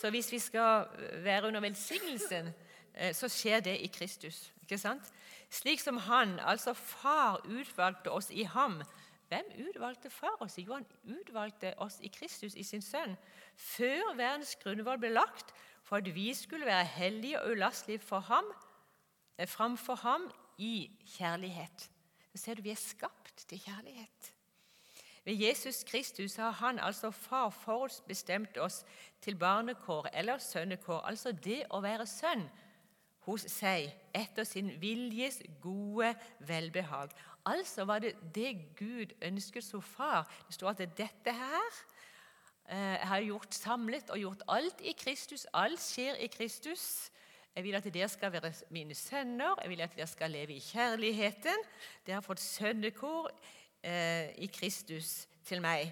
Så hvis vi skal være under velsignelsen, eh, så skjer det i Kristus. ikke sant? Slik som Han, altså Far, utvalgte oss i ham. Hvem utvalgte Far oss? Jo, han utvalgte oss i Kristus, i sin Sønn, før verdens grunnvoll ble lagt, for at vi skulle være hellige og ulastelige for ham framfor ham i kjærlighet. Så ser du vi er skapt til kjærlighet. Ved Jesus Kristus har han altså far forutbestemt oss til barnekår eller sønnekår, altså det å være sønn hos seg etter sin viljes gode velbehag. Altså var det det Gud ønsket som far. Det står at dette her jeg har gjort samlet og gjort alt i Kristus. Alt skjer i Kristus. Jeg vil at dere skal være mine sønner, jeg vil at dere skal leve i kjærligheten. Dere har fått sønnekår eh, i Kristus til meg.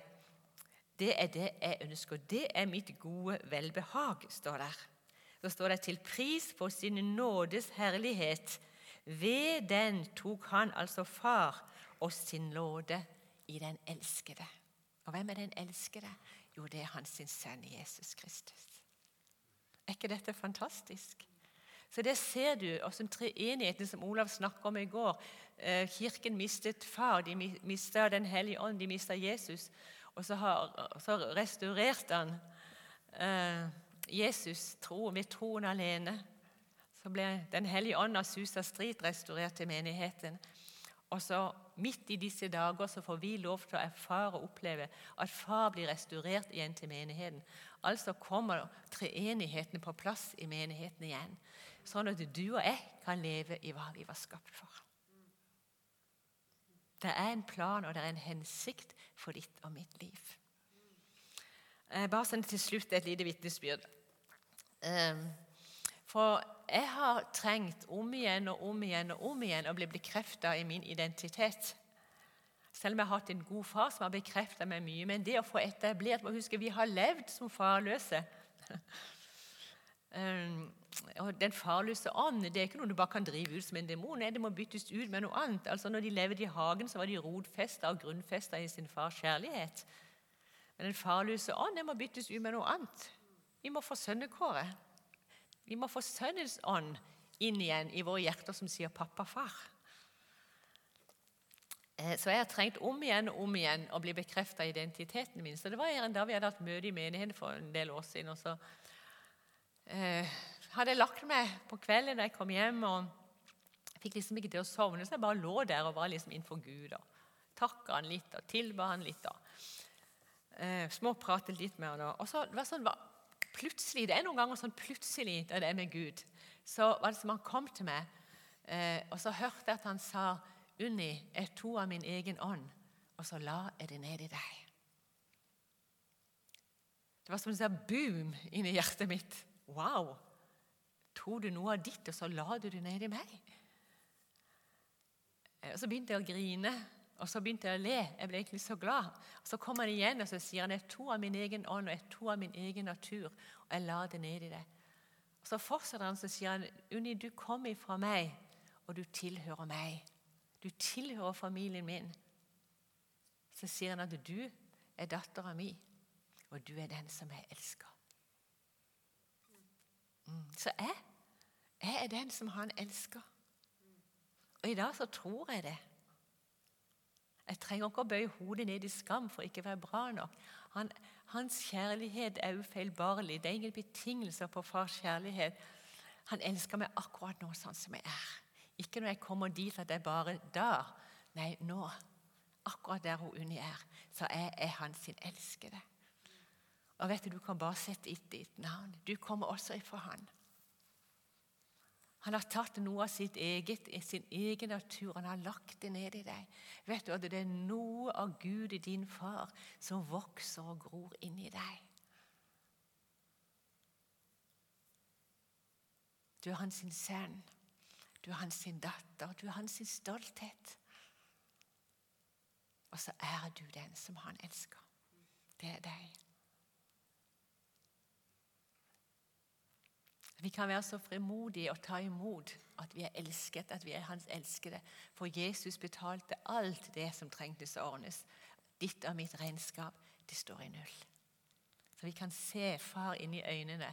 Det er det jeg ønsker. Det er mitt gode velbehag, står der. Så står det 'til pris for sin nådes herlighet'. Ved den tok han, altså far, oss sin nåde i den elskede. Og hvem er den elskede? Jo, det er hans sønn Jesus Kristus. Er ikke dette fantastisk? Så det ser du, hvordan treenigheten som Olav snakket om i går. Eh, kirken mistet far, de mista Den hellige ånd, de mista Jesus. Og så, har, så restaurerte han eh, Jesus tro, med troen alene. Så ble Den hellige ånd av Susa Strid restaurert til menigheten. Og så Midt i disse dager så får vi lov til å erfare og oppleve at far blir restaurert igjen til menigheten. Altså kommer treenigheten på plass i menigheten igjen sånn at du og jeg kan leve i hva vi var skapt for. Det er en plan og det er en hensikt for ditt og mitt liv. Eh, bare sånn til slutt et lite vitnesbyrd. Eh, for jeg har trengt om igjen og om igjen og om igjen å bli bekrefta i min identitet. Selv om jeg har hatt en god far som har bekrefta meg mye. Men det å få etablert må huske, Vi har levd som farløse. Ehm, og Den farløse ånd det er ikke noe du bare kan drive ut som en demon. Det må byttes ut med noe annet. Altså Når de levde i hagen, så var de rotfesta og grunnfesta i sin fars kjærlighet. Men den farløse ånd det må byttes ut med noe annet. Vi må få sønnekåret. Vi må få Sønnens ånd inn igjen i våre hjerter som sier 'pappa, far'. Eh, så jeg har trengt om igjen og om igjen å bli bekrefta identiteten min. Så Det var en dag vi hadde hatt møte i menigheten for en del år siden. og så eh, hadde jeg lagt meg på kvelden da jeg kom hjem. og Fikk liksom ikke til å sovne, så jeg bare lå der og var liksom innenfor Gud. og Takka han litt og tilba han litt. og eh, Småpratet litt med han. Og så, det var sånn, plutselig, Det er noen ganger sånn plutselig da det er med Gud. Så var det som han kom til meg, eh, og så hørte jeg at han sa Unni, jeg to av min egen ånd, og så la jeg det ned i deg. Det var som en sånn boom inni hjertet mitt. Wow! Tok du noe av ditt, og så la du det ned i meg? Eh, og Så begynte jeg å grine, og så begynte jeg å le. Jeg ble egentlig så glad. Og Så kommer han igjen og så sier han, jeg tok av min egen ånd og jeg tok av min egen natur, og jeg la det ned i det. Og Så fortsetter han så sier han, Unni, du kom ifra meg, og du tilhører meg. Du tilhører familien min. Så sier han at du er dattera mi, og du er den som jeg elsker. Så jeg, jeg er den som han elsker. Og i dag så tror jeg det. Jeg trenger ikke å bøye hodet ned i skam for ikke å være bra nok. Han, hans kjærlighet er ufeilbarlig. Det er ingen betingelser på fars kjærlighet. Han elsker meg akkurat nå sånn som jeg er. Ikke når jeg kommer dit at jeg bare da. Nei, nå. Akkurat der hun Unni er, så jeg er hans sin elskede. Og vet du, Du kan bare sette i ditt navn. Du kommer også ifra Han. Han har tatt noe av sitt eget, sin egen natur han har lagt det ned i deg. Vet du at det er noe av Gud i din far som vokser og gror inni deg? Du er hans sønn, du er hans datter, du er hans stolthet. Og så er du den som han elsker. Det er deg. Vi kan være så frimodige og ta imot at vi er elsket, at vi er Hans elskede. For Jesus betalte alt det som trengtes å ordnes. Ditt og mitt regnskap, det står i null. Så vi kan se Far inn i øynene,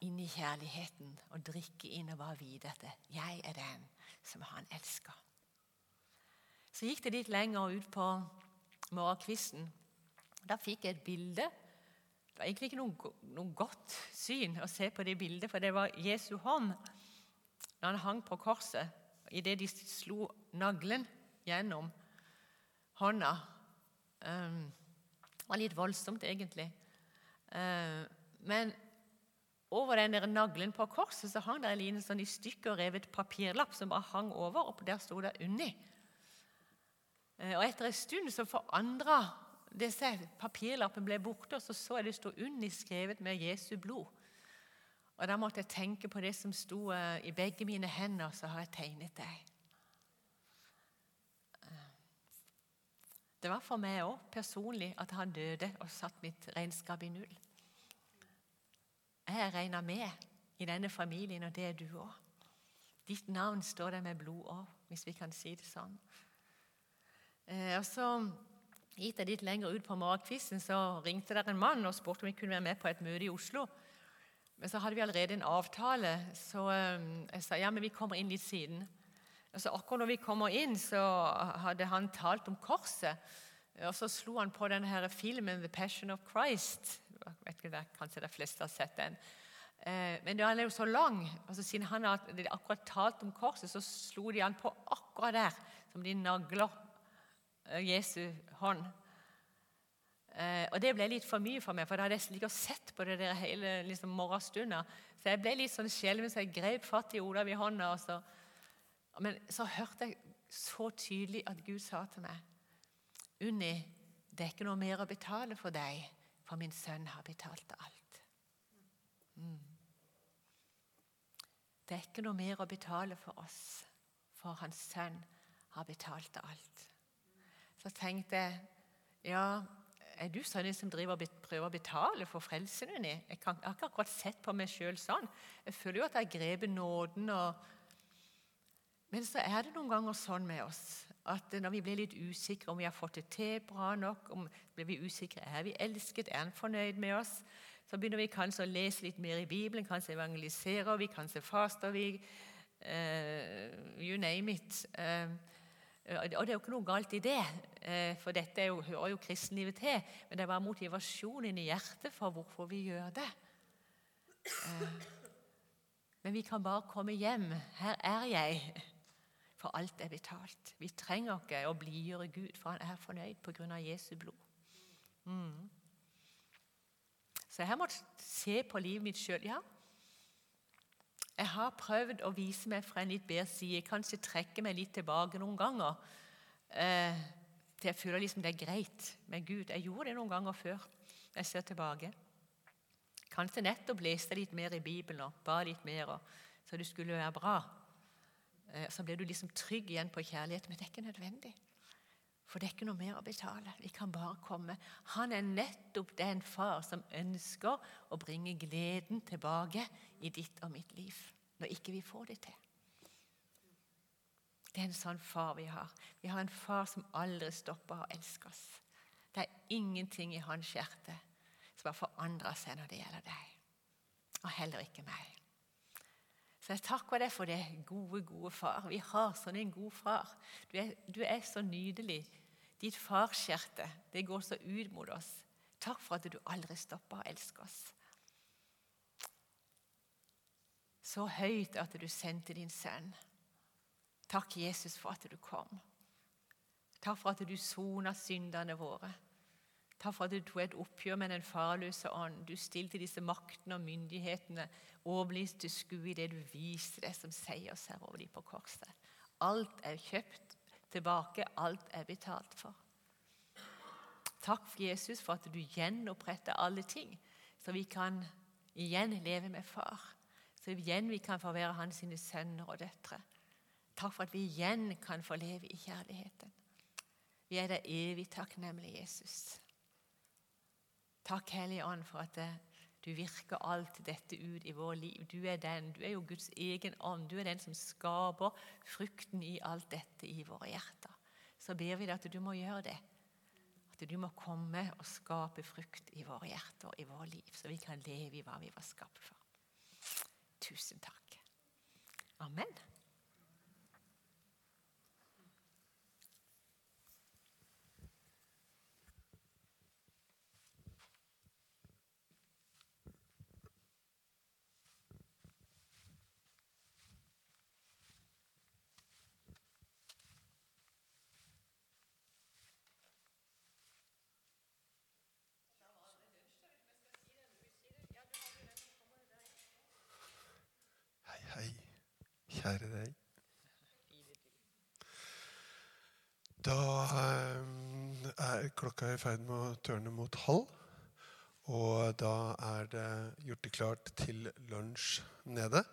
inn i kjærligheten, og drikke inn og bare vite at jeg er den som han elsker. Så gikk det litt lenger ut på morgenkvisten. Da fikk jeg et bilde det var egentlig ikke noe, noe, godt syn å se på det bildet, for det var Jesu hånd når han hang på korset. Idet de slo naglen gjennom hånda. Um, det var litt voldsomt, egentlig. Uh, men over den der naglen på korset så hang det en liten sånn i stykker revet papirlapp som bare hang over, og der sto det 'Unni'. Uh, og Etter en stund så forandra disse papirlappen ble borte, og så så jeg det sto under skrevet med Jesu blod. Og Da måtte jeg tenke på det som sto eh, i begge mine hender, så har jeg tegnet deg. Eh, det var for meg òg personlig at han døde og satt mitt regnskap i null. Jeg er regna med i denne familien, og det er du òg. Ditt navn står der med blod òg, hvis vi kan si det sånn. Eh, og så Gikk jeg litt lenger ut på morgenkvisten, så ringte der en mann og spurte om vi kunne være med på et møte i Oslo. Men så hadde vi allerede en avtale, så eh, jeg sa ja, men vi kommer inn litt siden. Og så Akkurat når vi kommer inn, så hadde han talt om korset. Og så slo han på denne her filmen 'The Passion of Christ'. Jeg vet ikke, Kanskje de fleste har sett den. Eh, men den er jo så lang. Altså, siden han hadde akkurat talt om korset, så slo de han på akkurat der, som de nagler Jesu hånd. Eh, og Det ble litt for mye for meg, for da hadde jeg ikke sett på det der hele liksom, morgenstunda. Så jeg ble litt sånn skjelven, så jeg grep fatt i Olav i hånda. Og så, men så hørte jeg så tydelig at Gud sa til meg Unni, det er ikke noe mer å betale for deg, for min sønn har betalt alt. Mm. Det er ikke noe mer å betale for oss, for hans sønn har betalt alt. Så tenkte jeg ja, er du sånn som driver prøver å betale for frelsen din? Jeg, har ikke akkurat sett på meg sjøl sånn. Jeg føler jo at jeg har grepet nåden. Og... Men så er det noen ganger sånn med oss at når vi blir litt usikre om vi har fått det til bra nok, om blir vi usikre, er vi elsket, er han fornøyd med oss, så begynner vi kanskje å lese litt mer i Bibelen, kanskje evangeliserer vi, kanskje faster vi. Uh, you name it. Eh, og det er jo ikke noe galt i det, eh, for dette jo, hører jo kristenlivet til. Men det er bare motivasjonen i hjertet for hvorfor vi gjør det. Eh, men vi kan bare komme hjem. Her er jeg. For alt er betalt. Vi trenger ikke å blidgjøre Gud, for han er fornøyd pga. Jesu blod. Mm. Så jeg måtte se på livet mitt sjøl. Ja, jeg har prøvd å vise meg fra en litt bedre side, kanskje trekke meg litt tilbake noen ganger. Eh, til jeg føler liksom det er greit med Gud. Jeg gjorde det noen ganger før. Jeg ser tilbake. Kanskje nettopp leste litt mer i Bibelen og ba litt mer, så det skulle være bra. Eh, så ble du liksom trygg igjen på kjærlighet, men det er ikke nødvendig. For det er ikke noe mer å betale. Vi kan bare komme. Han er nettopp den far som ønsker å bringe gleden tilbake i ditt og mitt liv når ikke vi får det til. Det er en sånn far vi har. Vi har en far som aldri stopper å elske oss. Det er ingenting i hans hjerte som har forandra seg når det gjelder deg. Og heller ikke meg. Så jeg takker deg for det gode, gode far. Vi har sånn en god far. Du er, du er så nydelig. Ditt farshjerte, det går så ut mot oss. Takk for at du aldri stopper å elske oss. så høyt at du sendte din sønn. Takk, Jesus, for at du kom. Takk for at du sona syndene våre. Takk for at du tok et oppgjør med den farløse ånd. Du stilte disse maktene og myndighetene overbevist til skue det du viste det som seiersherre over dem på korset. Alt er kjøpt tilbake, alt er betalt for. Takk for Jesus for at du gjenoppretter alle ting, så vi kan igjen leve med far. Så igjen vi kan få være hans sønner og døtre. Takk for at vi igjen kan få leve i kjærligheten. Vi er deg evig takknemlige, Jesus. Takk, Hellige Ånd, for at eh, du virker alt dette ut i vår liv. Du er den, du er jo Guds egen ånd. Du er den som skaper frukten i alt dette i våre hjerter. Så ber vi deg at du må gjøre det. At du må komme og skape frukt i våre hjerter, i vårt liv, så vi kan leve i hva vi var skapt for. Tusen takk. Amen. Kjære deg. Da eh, er klokka i ferd med å tørne mot halv. Og da er det gjort det klart til lunsj nede.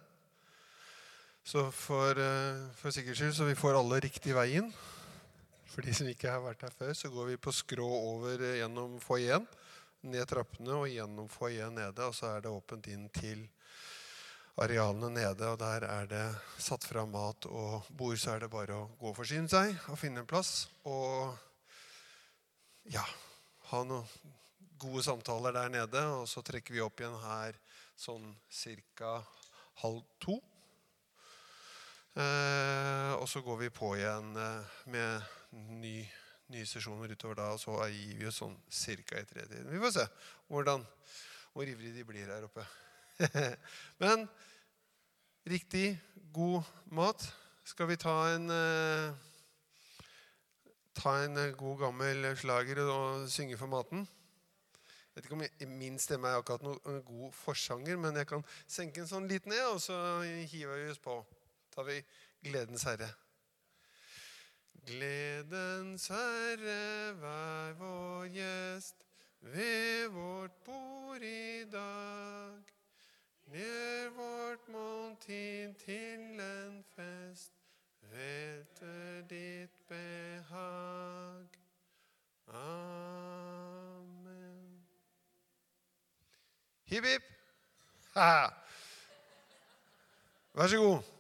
Så for, eh, for sikkerhets skyld, så vi får alle riktig veien. For de som ikke har vært her før, så går vi på skrå over gjennom foajeen. Ned trappene og gjennom foajeen nede. Og så er det åpent inn til arealene nede, og der er det satt fra mat og bord, så er det bare å gå og forsyne seg og finne en plass. Og ja, ha noen gode samtaler der nede. Og så trekker vi opp igjen her sånn ca. halv to. Eh, og så går vi på igjen eh, med ny, nye sesjoner utover da, og så gir vi oss sånn ca. i tretiden. Vi får se hvordan, hvor ivrige de blir her oppe. Men riktig god mat Skal vi ta en eh, Ta en eh, god, gammel slager og synge for maten? Jeg vet ikke om min stemme er akkurat noen god forsanger, men jeg kan senke den sånn litt ned, og så hiver vi oss på. tar vi Gledens Herre. Gledens Herre, vær vår gjest ved vårt bord i dag. Gjør vårt måltid til en fest etter ditt behag. Amen. Hipp, hipp. Vær så god.